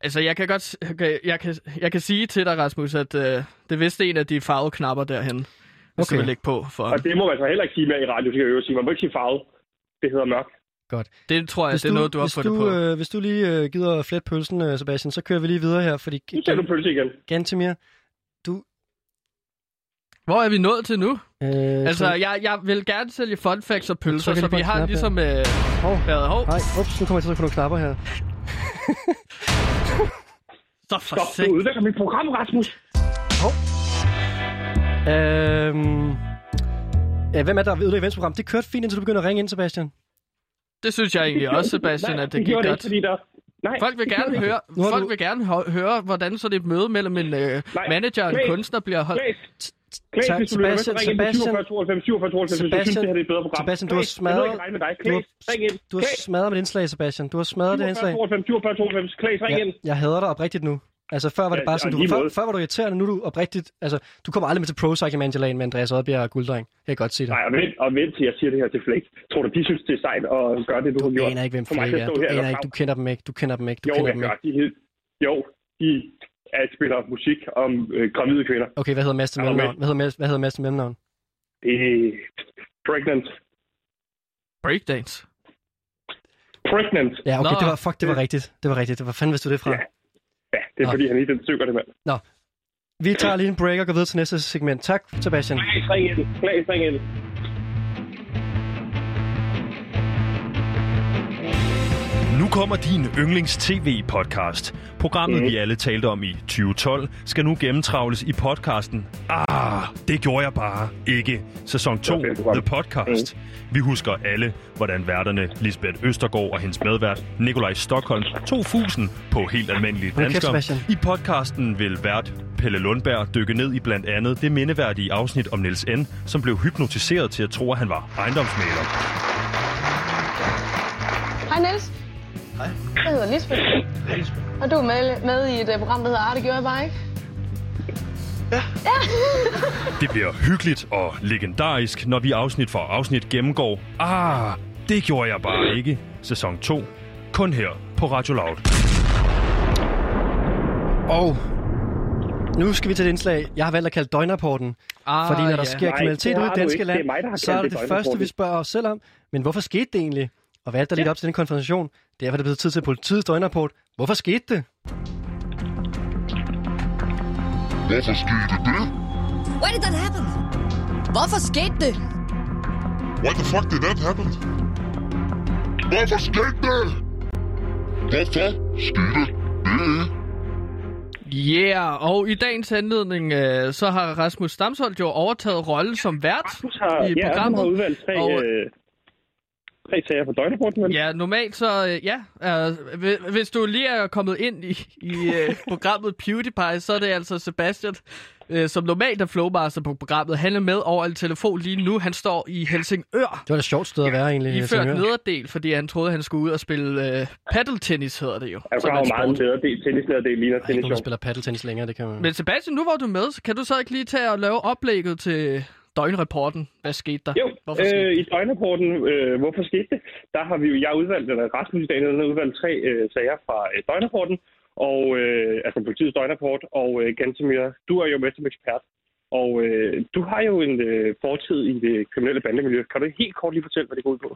Altså, jeg kan godt... Okay, jeg, kan, jeg kan sige til dig, Rasmus, at øh, det er vist en af de farvede knapper derhen. Okay. du Okay. vil lægge på for... Og det må man så heller ikke sige mere i radio, skal jeg jo sige. Man må ikke sige farvet. Det hedder mørk. Det tror jeg, Hvis det er noget, du har fundet du, på. øh, hvis du lige øh, gider at flette pølsen, øh, Sebastian, så kører vi lige videre her, fordi Nu ser du pølse igen. Gantemir, Hvor er vi nået til nu? øh, Altså, jeg, jeg vil gerne sælge fun facts og pølser, så vi har knap ligesom øh, Hov, været... Hov, nej, ups, nu kommer jeg til at trykke på nogle knapper her. så for Stop, sigt. du ødelægger mit program, Rasmus. Øhm, ja, hvem er der ved eventsprogram? Det kørte fint, indtil du begynder at ringe ind, Sebastian. Det synes jeg egentlig også, Sebastian, Nej, at det gik gjorde godt. det fordi der... Nej, Folk vil gerne høre, Nu har folk du- vil gerne hø- høre, hvordan så det et møde mellem en øh, manager og en Klaas. kunstner bliver holdt. Klaas, Tak, hvis du Sebastian, ring ind på Sebastian. 47 92 47 92, hvis du synes, Sebastian, det her er et bedre program. Sebastian, du har Klaas, Jeg ved smadret- med dig. Du har, Klaas, ring ind. du har smadret mit indslag, Sebastian. Du har smadret det indslag. 47 92 92, Klaas, ring ind. Jeg, jeg hader dig oprigtigt nu. Altså, før var det bare ja, sådan, du, før, før var du irriterende, nu er du oprigtigt... Altså, du kommer aldrig med til Pro Cycling Manager Lane med Andreas Oddbjerg og Gulddreng. Jeg kan godt sige det. Nej, og vent, og vent til jeg siger det her til Flake. Tror du, de synes, det er sejt at gøre det, du, har Du gjort? aner ikke, hvem For mig Flake er. Du aner ikke, du kender dem ikke. Du kender dem ikke. Du Jo, kender dem gør. ikke. De, hed- jo, de er, spiller musik om øh, gravide kvinder. Okay, hvad hedder Mads til mellemnavn? Hvad hedder hvad hedder Mads til mellemnavn? Er pregnant. Breakdance. Pregnant. Ja, okay, Nå. det var, fuck, det var rigtigt. Det var rigtigt. Det var fanden, hvis du det fra. Ja. Det er Nå. fordi, han ikke synger det, mand. Vi tager lige en break og går videre til næste segment. Tak, Sebastian. Klaas, ring ind. Klaas, ring ind. Nu kommer din yndlings tv-podcast. Programmet, Mhm. vi alle talte om i 2012, skal nu gennemtravles i podcasten. Ah, det gjorde jeg bare ikke. Sæson 2, Det var fedt program. The Podcast. Vi husker alle, hvordan værterne Lisbeth Østergaard og hendes medvært Nikolaj Stockholm tog fusen på helt almindelige danskere. I podcasten vil vært Pelle Lundberg dykke ned i blandt andet det mindeværdige afsnit om Niels N., som blev hypnotiseret til at tro, at han var ejendomsmaler. Hej Niels. Hej. Jeg hedder Lisbeth. Hej Lisbeth. Og du er med, med i et uh, program, der hedder Arte, gjorde jeg bare ikke? Det bliver hyggeligt og legendarisk, når vi afsnit for afsnit gennemgår. Ah, det gjorde jeg bare ikke. Sæson 2. Kun her på Radio Loud. Og nu skal vi til et indslag, jeg har valgt at kalde døgnrapporten. Ah, Fordi når der ja. sker Nej, kriminalitet det ude i danske land, Det er mig, der har så er det det det første, vi spørger os selv om. Men hvorfor skete det egentlig? Og hvad er det, der lige op til den konfrontation? Derfor er det blevet tid til politiets døgnrapport. Hvorfor skete det? Hvorfor skete det? Why did that happen? Hvorfor skete det? Why the fuck did that happen? Hvorfor skete det? Hvorfor skete det? Yeah, og i dagens anledning, øh, så har Rasmus Stamsholdt jo overtaget rollen som vært Rasmus har, i ja, programmet. har udvalgt tre, Og- øh, tre sager på døgnrapporten. vel? Ja, normalt så, øh, ja, øh, hvi- hvis du lige er kommet ind i, i øh, programmet PewDiePie, så er det altså Sebastian, som normalt er flowmaster på programmet. Han er med over en telefon lige nu. Han står i Helsingør, Det var det sjovt sted at være egentlig. iført Helsingør. nederdel, fordi han troede, han skulle ud og spille øh, paddeltennis, hedder det jo. Jeg en jo meget sport. bedre del. Tennislederdel ligner er tennis spiller paddeltennis længere, det kan man... Men Sebastian, nu hvor du er med, så kan du så ikke lige tage og lave oplægget til døgnrapporten. Hvad skete der? Jo, Hvorfor skete øh, i døgnrapporten, øh, hvorfor skete det? Der har vi jo, jeg udvalgt, eller Rasmus i dag, har udvalgt tre øh, sager fra øh, døgnrapporten, og, øh, altså politiets døgnrapport, og øh, Gantemir, du er jo med som ekspert, og øh, du har jo en øh, fortid i det kriminelle bandemiljø. Kan du helt kort lige fortælle, hvad det går ud på?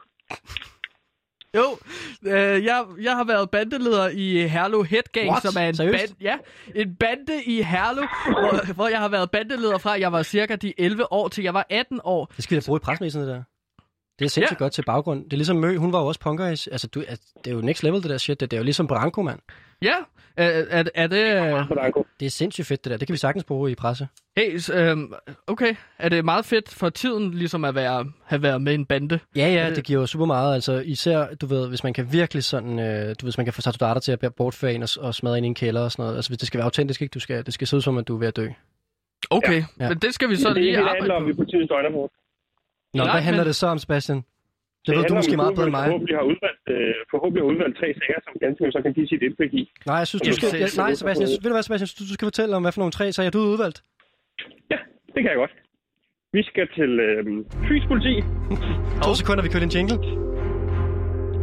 Jo, øh, jeg, jeg har været bandeleder i Herlev Head Gang, What? som er en, Seriøst? band, ja, en bande i Herlev, hvor, hvor jeg har været bandeleder fra, jeg var cirka de 11 år til jeg var 18 år. Det skal vi da bruge i det der. Det er sindssygt Ja. godt til baggrund. Det er ligesom Mø, hun var jo også punker. Altså, du, det er jo next level, det der shit. Det, det er jo ligesom Branko, mand. Ja, er, er, er det... øh. Det er sindssygt fedt, det der. Det kan vi sagtens bruge i presse. Hey, øhm, okay. Er det meget fedt for tiden ligesom at være, have været med en bande? Ja, ja, Øh. det giver jo super meget. Altså, især, du ved, hvis man kan virkelig sådan, øh, du ved, hvis man kan få Satodater til at bære bortføre en og, og smadre ind i en kælder og sådan noget. Altså, hvis det skal være autentisk, ikke? Du skal, det skal se ud som, at du er ved at dø. Okay, Ja. men det skal vi så det er lige det, det arbejde handler om på. i politiets døgnrapport. Nå, Nej, hvad handler men- det så om, Sebastian? Det, ved handler du måske meget bedre end mig. Forhåbentlig har udvalgt, øh, forhåbentlig har udvalgt tre sager, som ganske så kan give sit indblik i. Nej, jeg synes, du skal... det- Jeg, nej, Sebastian, jeg ved du hvad, Sebastian, synes, du skal fortælle om, hvad for nogle tre sager du har udvalgt. Ja, det kan jeg godt. Vi skal til øh, Fyns politi. To sekunder, vi kører en jingle.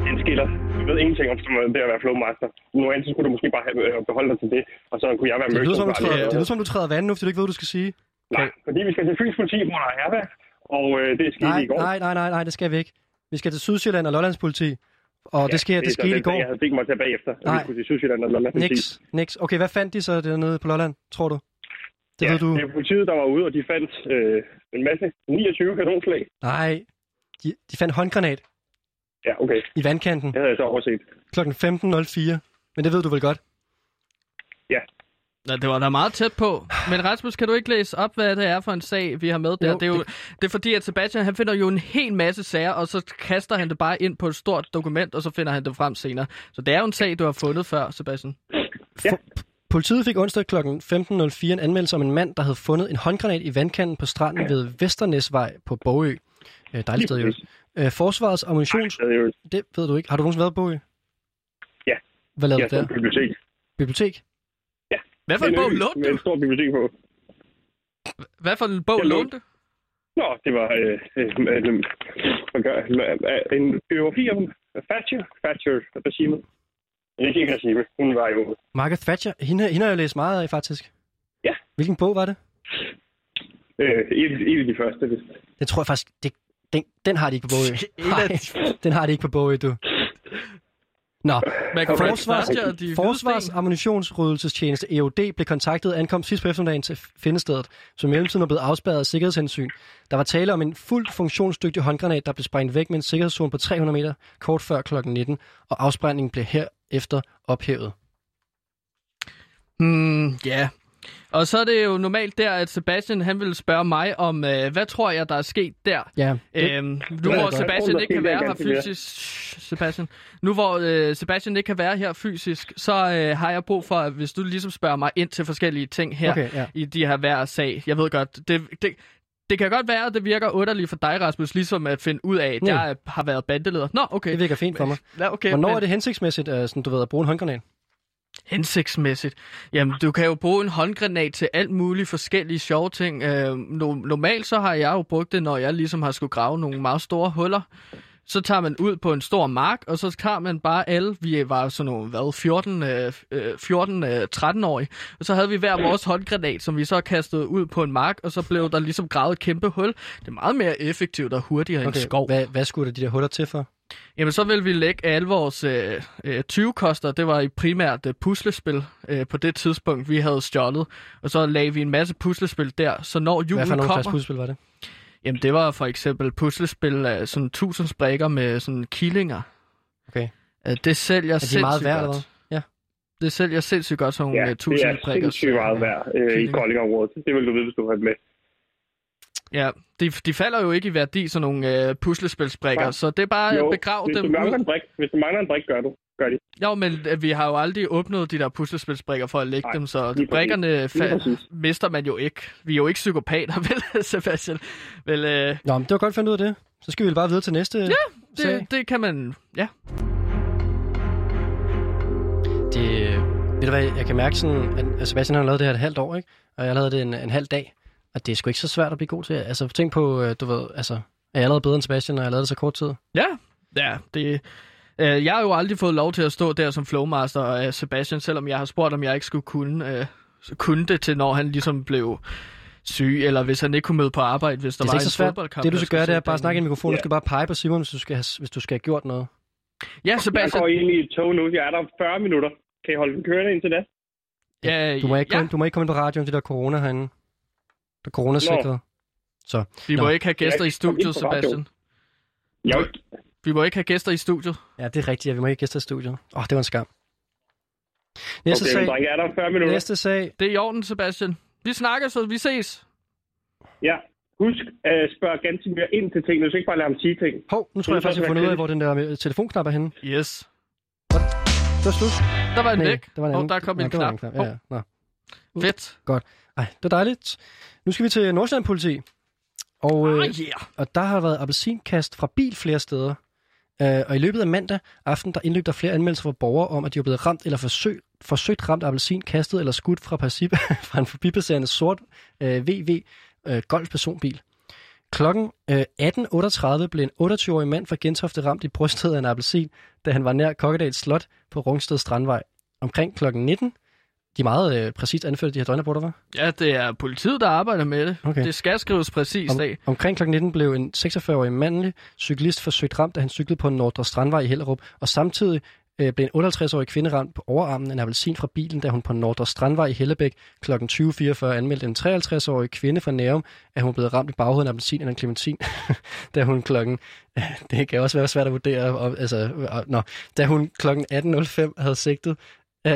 Den skiller. Vi ved ingenting om det at være flowmaster. Nu enten skulle du måske bare have, øh, beholde dig til det, og så kunne jeg være Det lyder, som, du træder, det lyder som, du træder vand nu, fordi du ikke ved, hvad du skal sige. Nej, fordi vi skal til Fyns politi, hvor der er hærværk, og øh, det skete Nej, i går. nej, nej, nej, nej, det skal vi ikke. Vi skal til Sydsjælland og Lollands politi. Og det, sker, det, så skete i går. Jeg havde tænkt mig til bagefter, Nej. vi skulle til Sydsjælland og Lolland politi. Niks, niks. Okay, hvad fandt de så dernede på Lolland, tror du? Det ja, ved du. det er politiet, der var ude, og de fandt øh, en masse 29 kanonslag. Nej, de, de fandt håndgranat Ja, okay. i vandkanten Det havde jeg så overset. kl. 15.04. Men det ved du vel godt? Nå, det var da meget tæt på. Men Rasmus, kan du ikke læse op, hvad det er for en sag, vi har med der? Jo, det, er jo, det... det er fordi, at Sebastian han finder jo en hel masse sager, og så kaster han det bare ind på et stort dokument, og så finder han det frem senere. Så det er jo en sag, du har fundet før, Sebastian. Politiet fik onsdag kl. 15.04 en anmeldelse om en mand, der havde fundet en håndgranat i vandkanten på stranden ved Vesternæsvej på Bogø. Øh, dejligt sted, jo. Øh, forsvarets ammunitions... Det ved du ikke. Har du nogensinde været på Bogø? Ja. Hvad lavede ja, du der? bibliotek. Bibliotek? Hvad for en Det er bog lånte Med du? en stor bibliotek på. Hvad for en bog Jeg lånte du? Nå, det var øh, øh, øh, øh, en biografi om Thatcher. Thatcher-regimet. Ikke ikke regime. Hun var jo... Margaret Thatcher. Hende, hende har jeg læst meget af, faktisk. Ja. Hvilken bog var det? Øh, en, en af de første, vist. Den tror jeg faktisk... Det, den, den har de ikke på Bogø. En den har de ikke på Bogø, du. Nå, Man kan Forsvars, de Forsvars. Ammunitionsrydelsestjeneste EOD blev kontaktet og ankom sidst på eftermiddagen til findestedet, som i mellemtiden var blevet afspærret af sikkerhedshensyn. Der var tale om en fuldt funktionsdygtig håndgranat, der blev sprængt væk med en sikkerhedszone på 300 meter kort før kl. 19, og afsprængningen blev herefter ophævet. Hmm, ja. Og så er det jo normalt der, at Sebastian han vil spørge mig om, øh, hvad tror jeg, der er sket der? Ja, det, Øhm, nu hvor. Sebastian ikke kan være her fysisk, Sebastian, nu hvor øh, Sebastian ikke kan være her fysisk, så øh, har jeg brug for, at hvis du ligesom spørger mig ind til forskellige ting her Okay, ja. i de her hver sag. Jeg ved godt, det, det, det kan godt være, at det virker underligt for dig, Rasmus, ligesom at finde ud af, at Nej. jeg har været bandeleder. Nå, okay. det virker fint for mig. Ja, okay Hvornår men er det hensigtsmæssigt, uh, sådan, du ved, at bruge en håndgranat? Hensigtsmæssigt? Jamen, du kan jo bruge en håndgranat til alt muligt forskellige sjove ting. Øh, no, normalt så har jeg jo brugt det, når jeg ligesom har skulle grave nogle meget store huller. Så tager man ud på en stor mark, og så tager man bare alle, vi var sådan nogle, hvad, 14, øh, øh, 14 øh, 13-årige, og så havde vi hver vores håndgranat, som vi så kastede ud på en mark, og så blev der ligesom gravet et kæmpe hul. Det er meget mere effektivt og hurtigere okay. end skov. Hvad, hvad skulle der de der huller til for? Jamen, så vil vi lægge alle vores øh, øh, 20-koster. Det var i primært øh, puslespil øh, på det tidspunkt, vi havde stjålet. Og så lagde vi en masse puslespil der, så når Hvad julen for nogle slags kommer... puslespil var det? Jamen, det var for eksempel puslespil af sådan 1000 sprækker med sådan killinger. Okay. Øh, det sælger Er de meget værd, godt. hvad? Ja. Det sælger sindssygt godt, sådan nogle Ja, ja, det 1000 er sprækker. sindssygt meget værd øh, i. Kolding-området. Det vil du vide, hvis du har med. Ja, de, de falder jo ikke i værdi, sådan nogle øh, puslespilsbrikker, Nej. så det er bare at begrave hvis dem du mangler en brik, hvis du mangler en brik, gør du. Gør de. Jo, men øh, vi har jo aldrig åbnet de der puslespilsbrikker for at lægge Nej, dem, så præcis. brikkerne fa- mister man jo ikke. Vi er jo ikke psykopater, vel, Sebastian? Vel, øh, Nå, men det var godt finde ud af det. Så skal vi vel bare videre til næste ja, sag. det, det kan man... Ja. Det, ved du hvad, jeg kan mærke sådan, at at Sebastian har lavet det her et halvt år, ikke? Og jeg har lavet det en, en halv dag. Og det er sgu ikke så svært at blive god til. Altså, tænk på, øh, du ved, altså, er jeg allerede bedre end Sebastian, og jeg har lavet det så kort tid? Ja, ja, det... Øh, jeg har jo aldrig fået lov til at stå der som flowmaster af Sebastian, selvom jeg har spurgt, om jeg ikke skulle kunne, øh, kunne det til, når han ligesom blev syg, eller hvis han ikke kunne møde på arbejde, hvis der Det er var ikke en så svært. fodboldkamp. Det du jeg skal gøre, det er bare at snakke i mikrofonen. Du Ja. skal bare pege på Simon, hvis du skal have, hvis du skal have gjort noget. Ja, Jeg Sebastian. går ind i et tog nu. Jeg er der om 40 minutter. Kan I holde den kørende indtil da? Ja, Du må ikke, ja, komme, du må ikke komme ind på radioen, det der corona herinde. Der er coronasikret. Så, vi må Nå. ikke have gæster i studiet. Sebastian. Jeg, jo- Vi må ikke have gæster i studiet. Ja, det er rigtigt. Ja, vi må ikke gæste i studiet. Åh, oh, det var en skam. Næste okay, sag. drenge, er der 40 minutter? Næste sag. Det er i orden, Sebastian. Vi snakker, så vi ses. Ja. Husk at spørge ganske mere ind til ting. Du skal ikke bare lade ham sige ting. Hov, nu tror jeg faktisk, jeg har fundet ud af, hvor den der øh, telefonknap er henne. Yes. Det var slut. Der var en Nej, væk. der var en Og anden. der kom en der var knap. Ja, ja. Nå. Fedt. Ej, det er dejligt. Nu skal vi til Nordsjælland politi. Og, øh, Ah, yeah. og der har været appelsinkast fra bil flere steder. Øh, og i løbet af mandag aften, der indløb der flere anmeldelser fra borgere om, at de var blevet ramt eller forsøg, forsøgt ramt af appelsin, kastet eller skudt fra, passib, fra en forbipasserende sort øh, VV øh, Golf personbil. Klokken øh, 18.38 blev en 28-årig mand fra Gentofte ramt i brystet af en appelsin, da han var nær Kokkedals Slot på Rungsted Strandvej. Omkring klokken 19, de er meget øh, præcist anført, de her døgnrapporter, var? Ja, det er politiet, der arbejder med det. Okay. Det skal skrives præcist Om, af. omkring kl. 19 blev en 46-årig mandlig cyklist forsøgt ramt, da han cyklede på Nordre Strandvej i Hellerup, og samtidig øh, blev en 58-årig kvinde ramt på overarmen af en appelsin fra bilen, da hun på Nordre Strandvej i Hellebæk kl. 20.44 anmeldte en 53-årig kvinde fra Nærum, at hun blev ramt i baghovedet af en appelsin eller en clementin, da hun klokken... Det kan også være svært at vurdere, og, altså, og, nå, da hun klokken 18.05 havde sigtet Øh,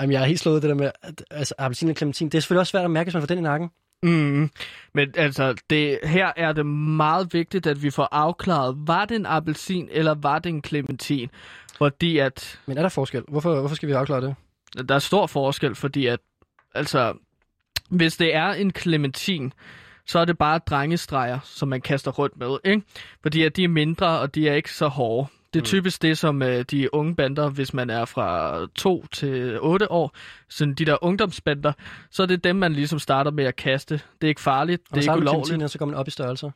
jamen, jeg er helt slået det der med, at, altså, appelsin og clementin. Det er selvfølgelig også svært at mærke, hvis man får den i nakken. Mm. Men altså, det, her er det meget vigtigt, at vi får afklaret, var det en appelsin, eller var det en clementin? Fordi at Men er der forskel? Hvorfor, hvorfor skal vi afklare det? der er stor forskel, fordi at, altså, hvis det er en clementin, så er det bare drengestreger, som man kaster rundt med, ikke? Fordi at de er mindre, og de er ikke så hårde. Det er typisk det, som øh, de unge bander, hvis man er fra 2 til 8 år, sådan de der ungdomsbander, så er det dem, man ligesom starter med at kaste. Det er ikke farligt, Og det er ikke ulovligt. så går man op i størrelse.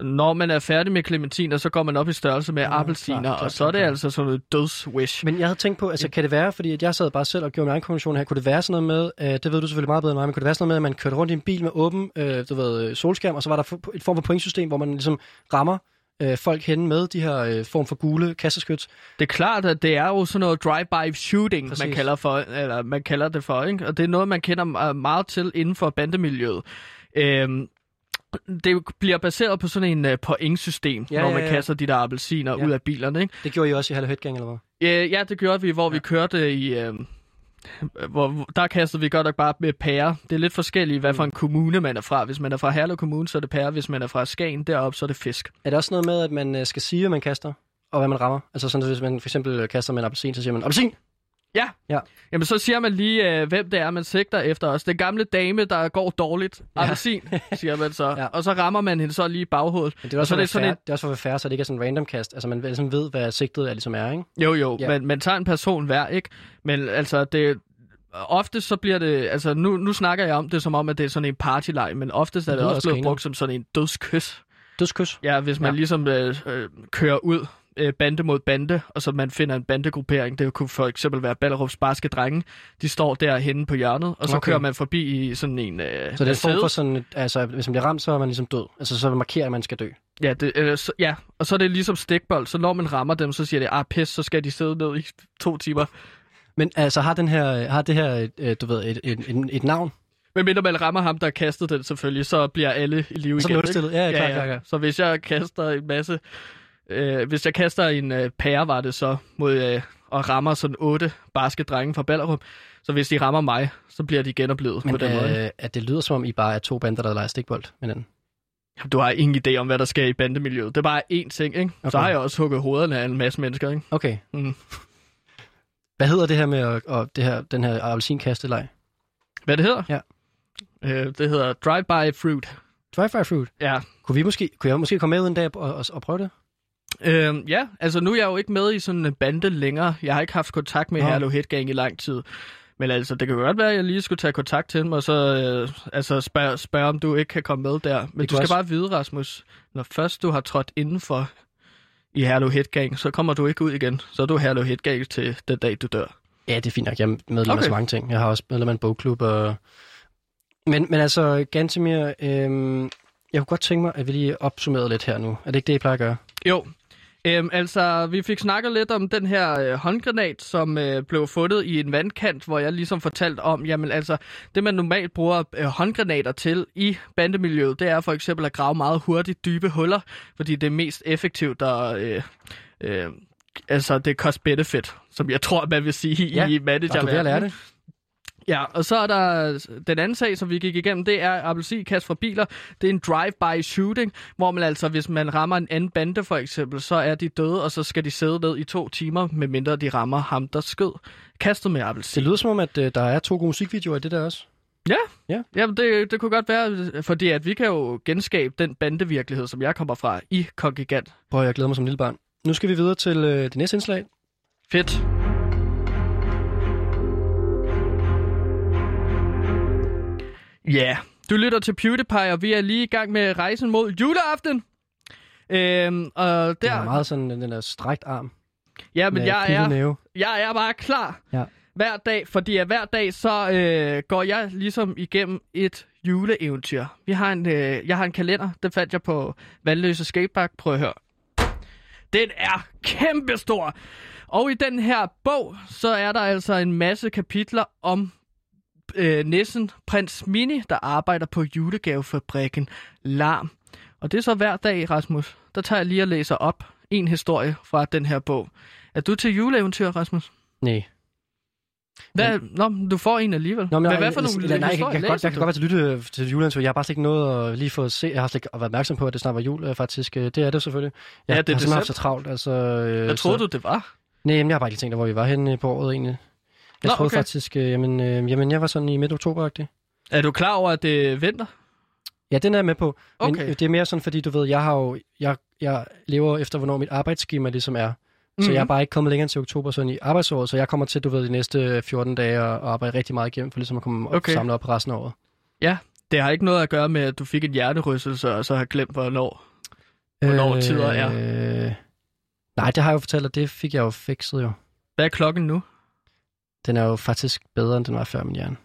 Når man er færdig med clementiner, så går man op i størrelse med Ja, appelsiner, klart, og så er det klart. altså sådan noget dødswish. Men jeg havde tænkt på, altså kan det være, fordi at jeg sad bare selv og gjorde min egen konklusion her, kunne det være sådan noget med, øh, det ved du selvfølgelig meget bedre end mig, men kunne det være sådan noget med, at man kørte rundt i en bil med åben øh, du ved, øh, solskærm, og så var der et form for pointsystem, hvor man ligesom rammer øh, folk hen med de her øh, form for gule kasseskyts. Det er klart, at det er jo sådan noget drive-by shooting, Præcis. man kalder, for, eller man kalder det for, ikke? og det er noget, man kender øh, meget til inden for bandemiljøet. Øhm, det bliver baseret på sådan en uh, pointsystem, Ja, ja, når ja, man ja. kaster de der appelsiner Ja. ja. ud af bilerne. Ikke? Det gjorde I også i Hallo Headgang, eller hvad? Ja, ja, det gjorde vi, hvor ja. vi kørte i... Øh, hvor, der kastede vi godt nok bare med pære. Det er lidt forskelligt, hvad for en kommune man er fra. Hvis man er fra Herlev Kommune, så er det pære. Hvis man er fra Skagen deroppe, så er det fisk. Er det også noget med, at man øh, skal sige, hvad man kaster, og hvad man rammer? Altså sådan, at hvis man for eksempel kaster med en appelsin, så siger man, appelsin! Ja. Ja. Jamen, så siger man lige, øh, hvem det er, man sigter efter os. Den gamle dame, der går dårligt. Ja. Appelsin, siger man så. Ja. Og så rammer man hende så lige i baghovedet. Men det er Og også, så for er det sådan et- det er også for fair, så det ikke er sådan en random kast. Altså man ligesom ved, hvad sigtet er, ligesom er, ikke? Jo, jo, Ja. men man tager en person hver, ikke? Men altså, det... Ofte så bliver det, altså nu, nu snakker jeg om det som om, at det er sådan en partyleg, men oftest er Det det, også blevet brugt som sådan en dødskys. Dødskys. Ja, hvis man ja. ligesom øh, øh, kører ud øh, bande mod bande, og så man finder en bandegruppering. Det kunne for eksempel være Ballerups barske drenge. De står derhenne på hjørnet, og så Okay. kører man forbi i sådan en øh, Så det er form for sådan, altså hvis man bliver ramt, så er man ligesom død. Altså så markerer, at man skal dø. Ja, det, øh, så, ja, og så er det ligesom stikbold. Så når man rammer dem, så siger det, ah pis, så skal de sidde ned i to timer. Men altså har, den her, har det her, øh, du ved, et, et, et, et navn? Men mindre man rammer ham, der har kastet den selvfølgelig, så bliver alle i live Så igen. nulstillet. Ja, ja, klart, klart, klart. Så hvis jeg kaster en masse... Øh, hvis jeg kaster en øh, pære, var det så, mod, øh, og rammer sådan otte barske drenge fra Ballerup, så hvis de rammer mig, så bliver de genoplevet på Men den måde. øh, at det lyder som om, I bare er to bander, der leger stikbold med hinanden. Du har ingen idé om, hvad der sker i bandemiljøet. Det er bare én ting, ikke? Okay. Så har jeg også hugget hovederne af en masse mennesker, ikke? Okay. Mm. Hvad hedder det her med at, og det her, den her appelsinkasteleg? Hvad det hedder? Ja. Øh, det hedder Drive-By Fruit. Dry-fire fruit. Ja. Kunne, vi måske, kunne jeg måske komme med en dag og, og, og prøve det? Øhm, ja, altså nu er jeg jo ikke med i sådan en bande længere. Jeg har ikke haft kontakt med. Herlev Headgang i lang tid. Men altså, det kan godt være, at jeg lige skulle tage kontakt til dem, og så øh, altså spørge, spørg, om du ikke kan komme med der. Men Det du skal også- bare vide, Rasmus, når først du har trådt indenfor i Herlev Headgang, så kommer du ikke ud igen. Så er du Herlev Headgang til den dag, du dør. Ja, det er fint nok. Jeg er medlem okay. af så mange ting. Jeg har også medlem af en bogklub. Og... Men, men altså, Gantemir, øhm, jeg kunne godt tænke mig, at vi lige opsummerede lidt her nu. Er det ikke det, I plejer at gøre? Jo. Øhm, altså, vi fik snakket lidt om den her øh, håndgranat, som øh, blev fundet i en vandkant, hvor jeg ligesom fortalte om, jamen altså, det man normalt bruger øh, håndgranater til i bandemiljøet, det er for eksempel at grave meget hurtigt dybe huller, fordi det er mest effektivt at... Øh, øh, altså, det er cost benefit, som jeg tror, man vil sige Ja, i du er at lære managerverdenen. det. Ja, og så er der den anden sag, som vi gik igennem, det er appelsinkast fra biler. Det er en drive-by shooting, hvor man altså, hvis man rammer en anden bande for eksempel, så er de døde, og så skal de sidde ned i to timer, medmindre de rammer ham, der skød kastet med appelsin. Det lyder som om, at øh, der er to gode musikvideoer i det der også. Jamen, det, det kunne godt være, fordi at vi kan jo genskabe den bandevirkelighed, som jeg kommer fra i Kongigant. Prøv, jeg glæder mig som lille barn. Nu skal vi videre til øh, det næste indslag. Fedt. Ja, du lytter til PewDiePie, og vi er lige i gang med rejsen mod juleaften. Øhm, og Det der, er meget sådan den der strækt arm. ja, men jeg er, jeg er bare klar Ja. hver dag, fordi at hver dag så øh, går jeg ligesom igennem et juleeventyr. Vi har en, øh, jeg har en kalender, den fandt jeg på Vandløse Skatepark. Prøv at høre. Den er kæmpestor. Og i den her bog, så er der altså en masse kapitler om øh, nissen Prins Mini, der arbejder på julegavefabrikken Larm. Og det er så hver dag, Rasmus. Der tager jeg lige og læser op en historie fra den her bog. Er du til juleeventyr, Rasmus? Nej. Hvad? Nå, men du får en alligevel. Nå, men jeg, hvad for nogle jeg, nej, jeg, jeg, kan godt, jeg kan godt være til lytte til juleantur. Jeg har bare slet ikke noget at lige få at se. Jeg har slet ikke været opmærksom på, at det snart var jul, øh, faktisk. Øh, Det er det selvfølgelig. Jeg, Ja, det er jeg har simpelthen haft så travlt. Altså, øh, Hvad troede så, du, det var? Nej, men jeg har bare ikke tænkt, hvor vi var henne på året egentlig. Jeg Nå, troede okay. faktisk, øh, jamen, øh, jamen, jeg var sådan i midt oktober -agtig. Er du klar over, at det er vinter? Ja, den er jeg med på. Men Okay. øh, det er mere sådan, fordi du ved, jeg har jo, jeg, jeg lever efter, hvornår mit arbejdsskema ligesom er. Så Mhm. jeg er bare ikke kommet længere end til oktober sådan i arbejdsåret, så jeg kommer til, du ved, de næste 14 dage og, arbejde rigtig meget igennem, for ligesom at komme okay. Og samle op på resten af året. Det har ikke noget at gøre med, at du fik en hjernerystelse, og så har glemt, hvornår. Hvornår tider er. Øh, nej, det har jeg jo fortalt, og det fik jeg jo fikset jo. Hvad er klokken nu? Den er jo faktisk bedre, end den var før min hjerne.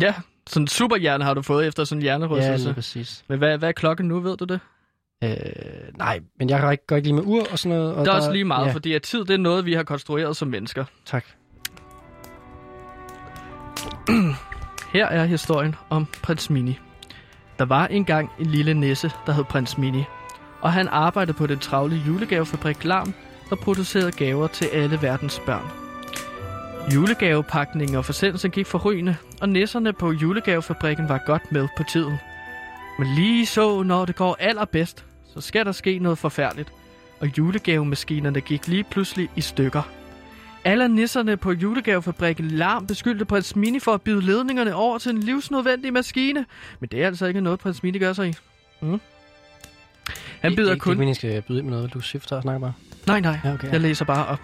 Ja, sådan en superhjerne har du fået efter sådan en Ja, hjernerystelse. lige præcis. Men hvad, hvad er klokken nu, ved du det? Øh, nej, men jeg går ikke, går ikke lige med ur og sådan noget. Og Det er der, også lige meget, ja, fordi at tid det er noget, vi har konstrueret som mennesker. Tak. Her er historien om prins Mini. Der var engang en lille nisse, der hed prins Mini, og han arbejdede på den travle julegavefabrik Larm, der producerede gaver til alle verdens børn. Julegavepakningen og forsendelsen gik forrygende, og nisserne på julegavefabrikken var godt med på tiden. Men lige så, når det går allerbedst, så skal der ske noget forfærdeligt, og julegavemaskinerne gik lige pludselig i stykker. Alle nisserne på julegavefabrikken Larm beskyldte prins Mini for at bide ledningerne over til en livsnødvendig maskine. Men det er altså ikke noget, prins Mini gør sig i. Mm. Han bider Det er kun... ikke meningen, skal byde ind med noget. Du og snakker bare. Nej, nej. Ja, okay. Jeg læser bare op.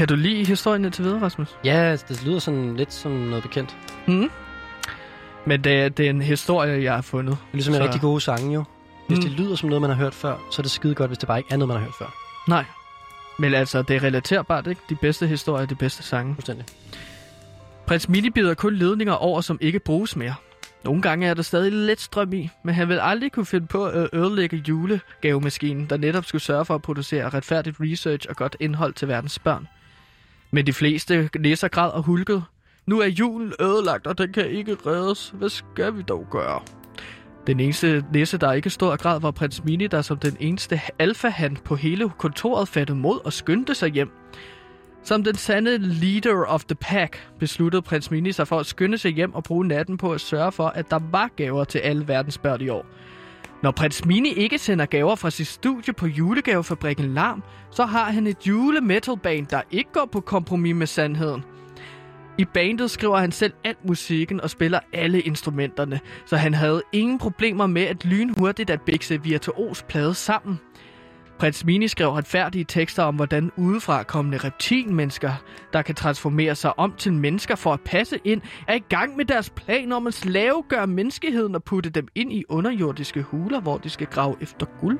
Kan du lide historien indtil videre, Rasmus? Ja, det lyder sådan lidt som noget bekendt. Mm. Men det er, det er en historie, jeg har fundet. Det er ligesom en Så- rigtig gode sange jo. Hvis Mm. det lyder som noget, man har hørt før, så er det skide godt, hvis det bare ikke er noget, man har hørt før. Nej. Men altså, det er relaterbart, ikke? De bedste historier, de bedste sange. Fuldstændig. Prins Mini bider kun ledninger over, som ikke bruges mere. Nogle gange er der stadig lidt strøm i, men han vil aldrig kunne finde på at ødelægge julegavemaskinen, der netop skulle sørge for at producere retfærdigt research og godt indhold til verdens børn. Men de fleste læser græd og hulket. Nu er julen ødelagt, og den kan ikke reddes. Hvad skal vi dog gøre? Den eneste nisse, der ikke stod og græd, var prins Mini, der som den eneste alfahan på hele kontoret fattede mod og skyndte sig hjem. Som den sande leader of the pack, besluttede prins Mini sig for at skynde sig hjem og bruge natten på at sørge for, at der var gaver til alle verdens børn i år. Når prins Mini ikke sender gaver fra sit studie på julegavefabrikken Larm, så har han et julemetalband, der ikke går på kompromis med sandheden. I bandet skriver han selv al musikken og spiller alle instrumenterne, så han havde ingen problemer med at lynhurtigt at bikse virtuos plade sammen. Prins Mini skrev retfærdige tekster om, hvordan udefra kommende reptilmennesker, der kan transformere sig om til mennesker for at passe ind, er i gang med deres plan om at slavegøre menneskeheden og putte dem ind i underjordiske huler, hvor de skal grave efter guld.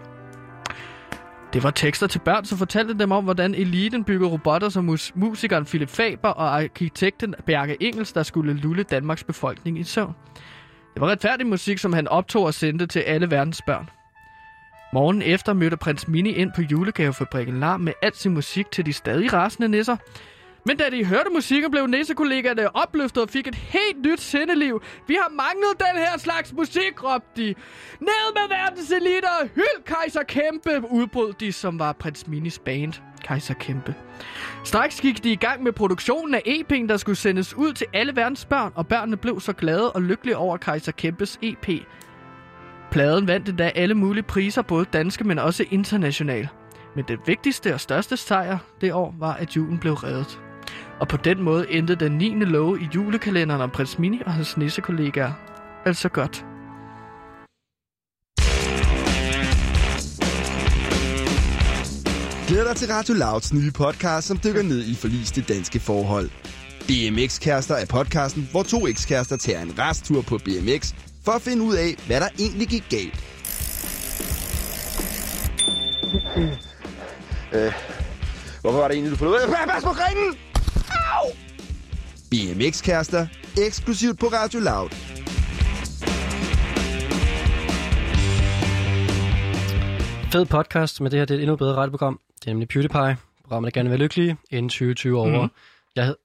Det var tekster til børn, som fortalte dem om, hvordan eliten bygger robotter som mus- musikeren Philip Faber og arkitekten Bjarke Engels, der skulle lulle Danmarks befolkning i søvn. Det var retfærdig musik, som han optog og sendte til alle verdens børn. Morgen efter mødte prins Mini ind på julegavefabrikken Lar med al sin musik til de stadig rasende nisser. Men da de hørte musikken, blev nissekollegaerne opløftet og fik et helt nyt sindeliv. Vi har manglet den her slags musik, råbte de. Ned med verdens eliter! Hyld Kaiser Kæmpe! udbrød de, som var prins Minis band. Kaiser Kæmpe. Straks gik de i gang med produktionen af EP'en, der skulle sendes ud til alle verdens børn, og børnene blev så glade og lykkelige over Kaiser Kæmpes EP. Pladen vandt endda alle mulige priser, både danske, men også internationale. Men det vigtigste og største sejr det år var, at julen blev reddet. Og på den måde endte den 9. love i julekalenderen om prins Mini og hans nissekollegaer. Altså godt. Glæder dig til Radio Louds nye podcast, som dykker ned i forliste danske forhold. BMX-kærester er podcasten, hvor to ekskærester tager en resttur på BMX for at finde ud af, hvad der egentlig gik galt. øh, hvorfor var det egentlig, du forlod? Pas på grenen! Au! BMX-kærester, eksklusivt på Radio Loud. Fed podcast, men det her det er et endnu bedre radioprogram. Det er nemlig PewDiePie. Programmet, der gerne vil være lykkelige inden 2020 over. Mhm. Mm. Jeg hed...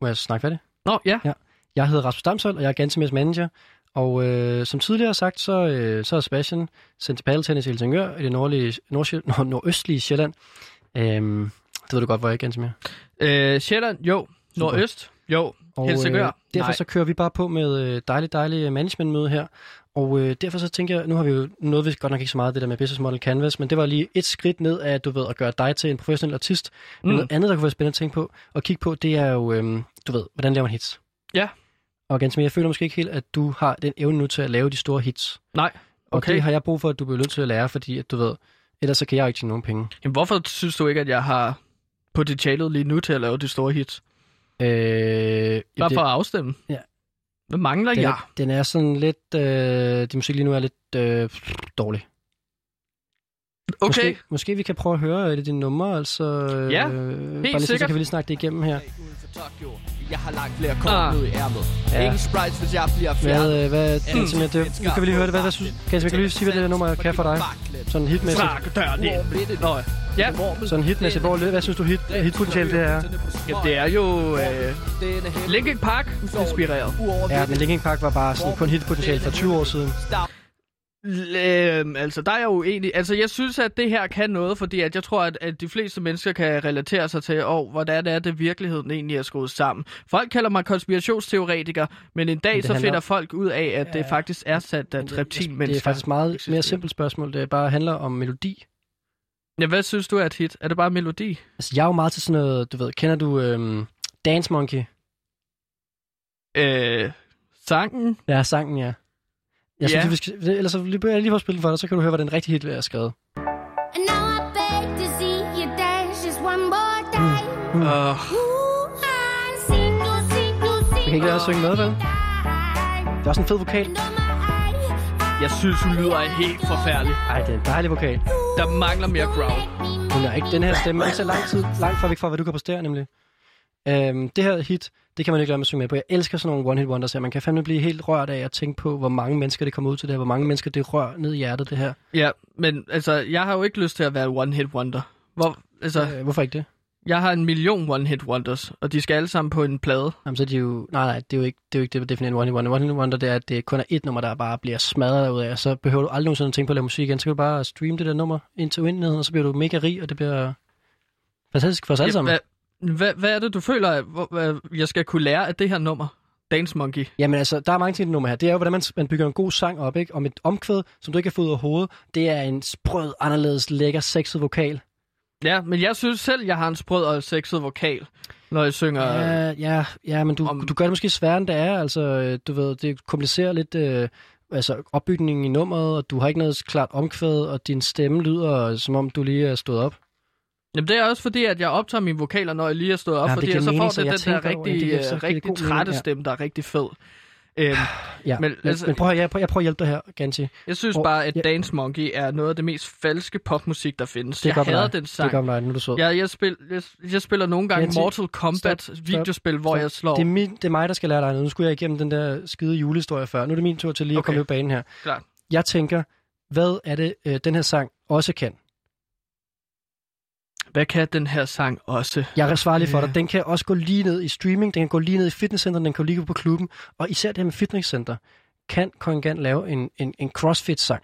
Må jeg snakke færdigt? Nå, ja. Ja. Jeg hedder Rasmus Damshold, og jeg er Gansimers manager. Og øh, som tidligere sagt, så, øh, så er Sebastian sendt til padeltennis i Helsingør i det nordlige, nordsjæl, nord, nordøstlige Sjælland. Øhm, det ved du godt, hvor jeg er, Gansimir. Øh, Sjælland, jo. Nordøst, jo. Og Helsingør, øh, derfor nej. så kører vi bare på med øh, dejligt managementmøde her. Og øh, derfor så tænker jeg, nu har vi jo noget, vi godt nok ikke så meget det der med Business Model Canvas, men det var lige et skridt ned af, du ved, at gøre dig til en professionel artist. Men Mm. noget andet, der kunne være spændende at tænke på og kigge på, det er jo, øhm, du ved, hvordan laver man hits? Ja. Og ganske jeg føler måske ikke helt, at du har den evne nu til at lave de store hits. Nej, Og okay. det har jeg brug for, at du bliver nødt til at lære, fordi at du ved, ellers så kan jeg ikke tjene nogen penge. Jamen, hvorfor synes du ikke, at jeg har potentialet lige nu til at lave de store hits? Øh, Bare det, for at afstemme. Ja. Hvad mangler den, jeg? er, den er sådan lidt, øh, din musik lige nu er lidt øh, dårlig. Okay. Måske, måske vi kan prøve at høre et af dine numre, altså... Øh, Ja, bare lige så, så sikkert. kan vi lige snakke det igennem her. Jeg har langt flere kort Ah. ned i ærmet. Ja. Ingen sprites, hvis jeg bliver fjernet. Hvad, hvad, mm. det, det, nu kan vi lige høre det. Hvad, hvad synes, kan jeg, lige sige, hvad det der nummer kan for dig? Sådan hitmæssigt. Trak døren ind. Nå, ja. Sådan hitmæssigt. Hvor, hvad synes du hit, hitpotentiale det er? ja, det er jo øh, Linkin Park inspireret. Ja, men Linkin Park var bare sådan kun hitpotentiale for 20 år siden. Øhm, altså, der er jeg jo egentlig... Altså, jeg synes, at det her kan noget, fordi at jeg tror, at, at de fleste mennesker kan relatere sig til, oh, hvordan er det virkeligheden egentlig er skruet sammen. Folk kalder mig konspirationsteoretiker, men en dag det så handler finder folk ud af, at det Ja. faktisk er sat, Men at det- reptilmennesker... Det er faktisk meget mere eksisterer. simpelt spørgsmål. Det bare handler om melodi. Ja, hvad synes du er et hit? Er det bare melodi? Altså, jeg er jo meget til sådan noget, du ved, kender du øhm, Dance Monkey? Øh, sangen? Ja, sangen, ja. Jeg synes, Ja. vi skal, ellers så lige, jeg lige får spillet den for dig, så kan du høre, hvad den rigtige hit er skrevet. And now I beg to see you dance just one more day. Uh, sing kan ikke lade os synge med, vel? Det er også en fed vokal. jeg synes, hun lyder helt forfærdelig. Ej, det er en dejlig vokal. Der mangler mere growl. Hun er ikke, den her stemme er ikke så lang tid, langt fra væk fra, hvad du kan præstere, nemlig. Øhm, det her hit, det kan man ikke lade med at synge med på. Jeg elsker sådan nogle one-hit wonders her. Man kan fandme blive helt rørt af at tænke på, hvor mange mennesker det kommer ud til det her. Hvor mange mennesker det rører ned i hjertet, det her. Ja, men altså, jeg har jo ikke lyst til at være one-hit wonder. Hvor, altså, Øh, hvorfor ikke det? jeg har en million one-hit wonders, og de skal alle sammen på en plade. Jamen, så er de jo... Nej, nej, det er jo ikke det, er jo ikke det der definerer en one-hit wonder. One-hit wonder, det er, at det kun er et nummer, der bare bliver smadret ud af. Så behøver du aldrig nogensinde at tænke på at lave musik igen. Så kan du bare streame det der nummer ind til uendeligheden, og så bliver du mega rig, og det bliver fantastisk for os alle sammen. Hvad, hvad, er det, du føler, at jeg skal kunne lære af det her nummer? Dance Monkey. Jamen altså, der er mange ting i det nummer her. Det er jo, hvordan man, man bygger en god sang op, ikke? Om et omkvæd, som du ikke kan få ud af hovedet, det er en sprød, anderledes, lækker, sexet vokal. Ja, men jeg synes selv, jeg har en sprød og sexet vokal, når jeg synger... Ja, ja, ja men du, om- du gør det måske sværere, end det er. Altså, du ved, det komplicerer lidt øh, altså, opbygningen i nummeret, og du har ikke noget klart omkvæd, og din stemme lyder, som om du lige er stået op. Jamen, det er også fordi, at jeg optager mine vokaler, når jeg lige er stået op, Ja, fordi jeg så mening, får det jeg den der tænker over, ja, rigtig, det øh, rigtig mening, trætte ja. stemme, der er rigtig fed. Øhm, Ja, men, altså- men prøv, at, jeg, prøv, jeg prøver at hjælpe dig her, Ganti. jeg synes Og- bare, at ja. Dance Monkey er noget af det mest falske popmusik, der findes. Det jeg hader dig. den sang. Det med dig, nu er du sød. Ja, jeg, spil, jeg, jeg spiller nogle gange Jens, Mortal Kombat stop, stop, videospil, hvor stop. jeg slår... Det er, min, det er mig, der skal lære dig noget. Nu skulle jeg igennem den der skide julehistorie før. Nu er det min tur til lige at Okay. komme ud på banen her. Klart. Jeg tænker, hvad er det, øh, den her sang også kan? Hvad kan den her sang også? Jeg er svaret lige for dig. Den kan også gå lige ned i streaming, den kan gå lige ned i fitnesscenter, den kan gå lige på klubben. Og især det her med fitnesscenter, kan Kongan lave en, en, en CrossFit-sang.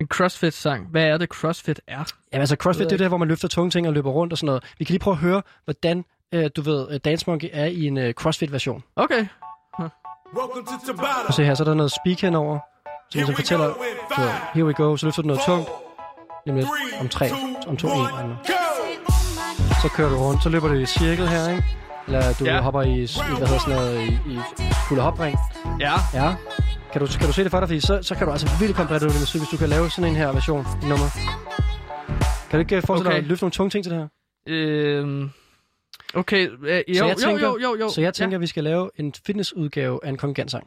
En CrossFit-sang. Hvad er det, CrossFit er? Jamen altså, CrossFit, det er det her, hvor man løfter tunge ting og løber rundt og sådan noget. Vi kan lige prøve at høre, hvordan, øh, du ved, øh, Dance Monkey er i en øh, CrossFit-version. Okay. Og se her, så er der noget speak henover, som ligesom fortæller, ved, here we go, så løfter du noget tungt. Lige om lidt, om tre, om to, en. Så kører du rundt, så løber du i cirkel her, ikke? Eller du Ja. ja. hopper i, i, hvad hedder sådan noget, i, i fuld hopring. Ja. Ja. Kan du, kan du se det for dig? Fordi så, så kan du altså virkelig komme bredt ud musik, hvis du kan lave sådan en her version i nummer. Kan du ikke øh, forestille dig Okay. at løfte nogle tunge ting til det her? Øhm, okay, øh, jo, så jeg jo, tænker, jo, jo, jo. Så jeg tænker, at vi skal lave en fitnessudgave af en kongentsang.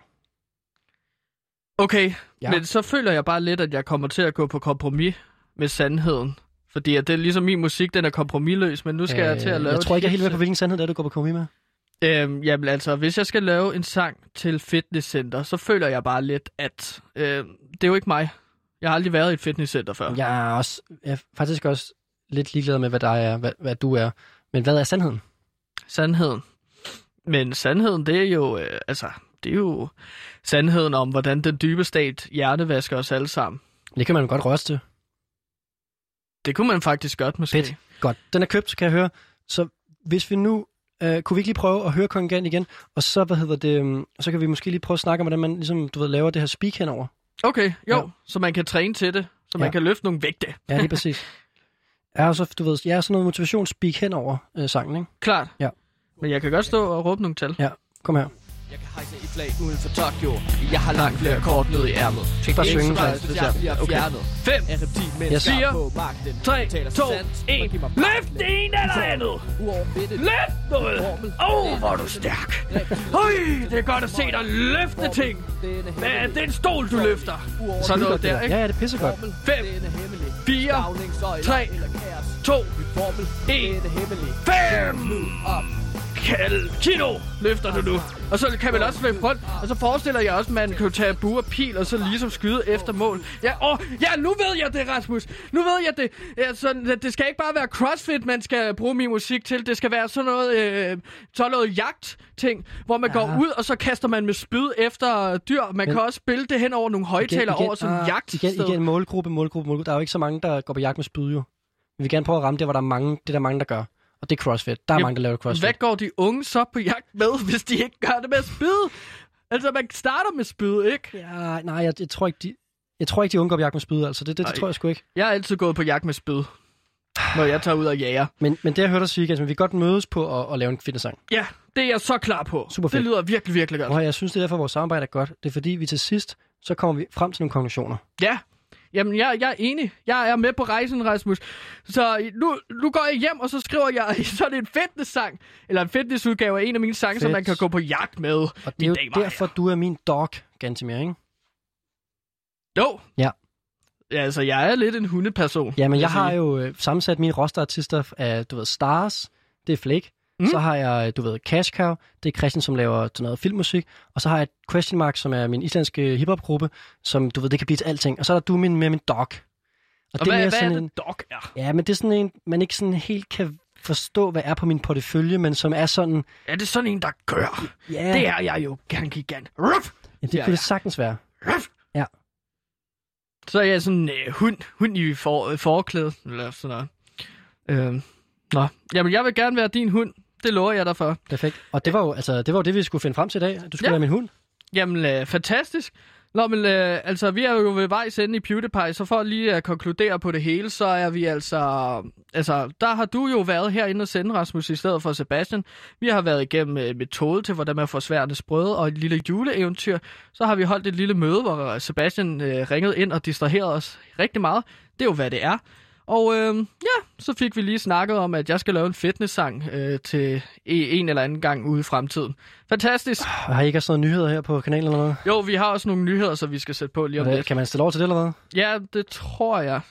Okay, Ja. ja. men så føler jeg bare lidt, at jeg kommer til at gå på kompromis med sandheden. Fordi at det er ligesom min musik, den er kompromisløs, men nu skal øh, jeg til at lave Jeg tror ikke, jeg er helt med på, hvilken sandhed det er, du går på kompromis med. Øhm, jamen altså, hvis jeg skal lave en sang til fitnesscenter, så føler jeg bare lidt, at øh, det er jo ikke mig. Jeg har aldrig været i et fitnesscenter før. Jeg er, også, jeg er faktisk også lidt ligeglad med, hvad dig er, hvad, hvad du er. Men hvad er sandheden? Sandheden. Men sandheden, det er jo, øh, altså, det er jo sandheden om, hvordan den dybe stat hjernevasker os alle sammen. Det kan man jo godt røste til. Det kunne man faktisk godt, måske. Fedt. Godt. Den er købt, kan jeg høre. Så hvis vi nu... Øh, kunne vi ikke lige prøve at høre kongen igen? Og så, hvad hedder det, um, så kan vi måske lige prøve at snakke om, hvordan man ligesom, du ved, laver det her speak henover. Okay, jo, Ja. ja. så man kan træne til det, så man Ja. kan løfte nogle vægte. Ja, lige præcis. Er så, du ved, jeg er sådan noget motivationsspeak henover øh, sangen, ikke? Klart. Ja. Men jeg kan godt stå og råbe nogle tal. Ja, kom her. Jeg kan hejse et flag uden for Tokyo. Jeg har langt flere kort ned i ærmet. Ikke bare synge, så så- jeg bliver Okay. fjernet. Fem, Af reptilmennesker Yes. Fire, på magten. 3, Taler 2, sandt, 1. giv mig Løft det ene eller andet! Løft noget! Åh, oh, hvor er du stærk! Høj, det er godt at se dig løfte ting! Hvad er det en stol, du løfter? Sådan noget der, ikke? Ja, ja, det er pissegodt. 5, 4, 3, 2, 1, 5! Kilo løfter du nu. Og så kan man også løfte rundt. Og så forestiller jeg også, at man kan tage bue og pil, og så ligesom skyde efter mål. Ja, åh, ja, nu ved jeg det, Rasmus. Nu ved jeg det. Ja, så, det skal ikke bare være crossfit, man skal bruge min musik til. Det skal være sådan noget, øh, sådan noget jagt-ting, hvor man ja. går ud, og så kaster man med spyd efter dyr. Man Men- kan også spille det hen over nogle højtaler over sådan en ah, jagt. Igen, igen, målgruppe, målgruppe, målgruppe. Der er jo ikke så mange, der går på jagt med spyd, jo. Vi vil gerne prøve at ramme det, hvor der er mange, det er der mange, der gør. Og det er CrossFit. Der er Jamen, mange, der laver CrossFit. Hvad går de unge så på jagt med, hvis de ikke gør det med spyd? Altså, man starter med spyd, ikke? Ja, nej, jeg, jeg, tror ikke, de, jeg tror ikke, de unge går på jagt med spyd, altså. Det, det, det tror jeg sgu ikke. Jeg har altid gået på jagt med spyd, når jeg tager ud og jager. Men, men det, jeg hørte dig sige, altså, vi kan godt mødes på at, at lave en fitnesssang. Ja, det er jeg så klar på. Super fedt. Det lyder virkelig, virkelig godt. Og jeg synes, det er derfor, vores samarbejde er godt. Det er fordi, vi til sidst, så kommer vi frem til nogle konklusioner. Ja, Jamen, jeg, jeg er enig. Jeg er med på rejsen, Rasmus. Så nu, nu går jeg hjem, og så skriver jeg sådan en fitnesssang, eller en fitnessudgave af en af mine sange, som man kan gå på jagt med. Og det er jo og derfor, du er min dog, Gantemir, ikke? Jo. Ja. Ja, altså, jeg er lidt en hundeperson. Jamen, vil jeg har jo øh, sammensat mine rosterartister af, du ved, Stars, det er Flake. Mm. Så har jeg, øh, du ved, Cash Cow, det er Christian, som laver sådan noget filmmusik. Og så har jeg Question Mark, som er min islandske hiphopgruppe, som, du ved, det kan blive til alting. Og så er der du min, med min dog. Og, Og hvad, mere hvad er det, en, dog er? Ja, men det er sådan en, man ikke sådan helt kan forstå, hvad er på min portefølje, men som er sådan... Er det sådan en, der gør? Ja, Det er jeg jo gerne gigant. Ruff! ja, det kunne det sagtens være. Ruff! Ja. Så er jeg sådan en øh, hund, hund i for, forklæde, eller sådan noget. Øhm, nå, jamen jeg vil gerne være din hund. Det lover jeg dig for. Perfekt. Og det var jo, altså, det, var jo det, vi skulle finde frem til i dag. Du skulle Ja. være min hund. Jamen, øh, fantastisk. Nå, men øh, altså, vi er jo ved vejs ende i PewDiePie, så for lige at konkludere på det hele, så er vi altså... Altså, der har du jo været herinde og sende, Rasmus, i stedet for Sebastian. Vi har været igennem øh, metode til, hvordan man får sværende sprøde, og et lille juleeventyr. Så har vi holdt et lille møde, hvor Sebastian øh, ringede ind og distraherede os rigtig meget. Det er jo, hvad det er. Og øh, ja, så fik vi lige snakket om, at jeg skal lave en fitnesssang øh, til e- en eller anden gang ude i fremtiden. Fantastisk. Og har I ikke også noget nyheder her på kanalen eller noget? Jo, vi har også nogle nyheder, så vi skal sætte på lige om lidt. kan man stille over til det eller hvad? Ja, det tror jeg.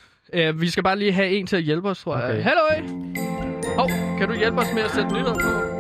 Uh, vi skal bare lige have en til at hjælpe os, tror Okay. jeg. Halløj! Hov, kan du hjælpe os med at sætte nyheder på?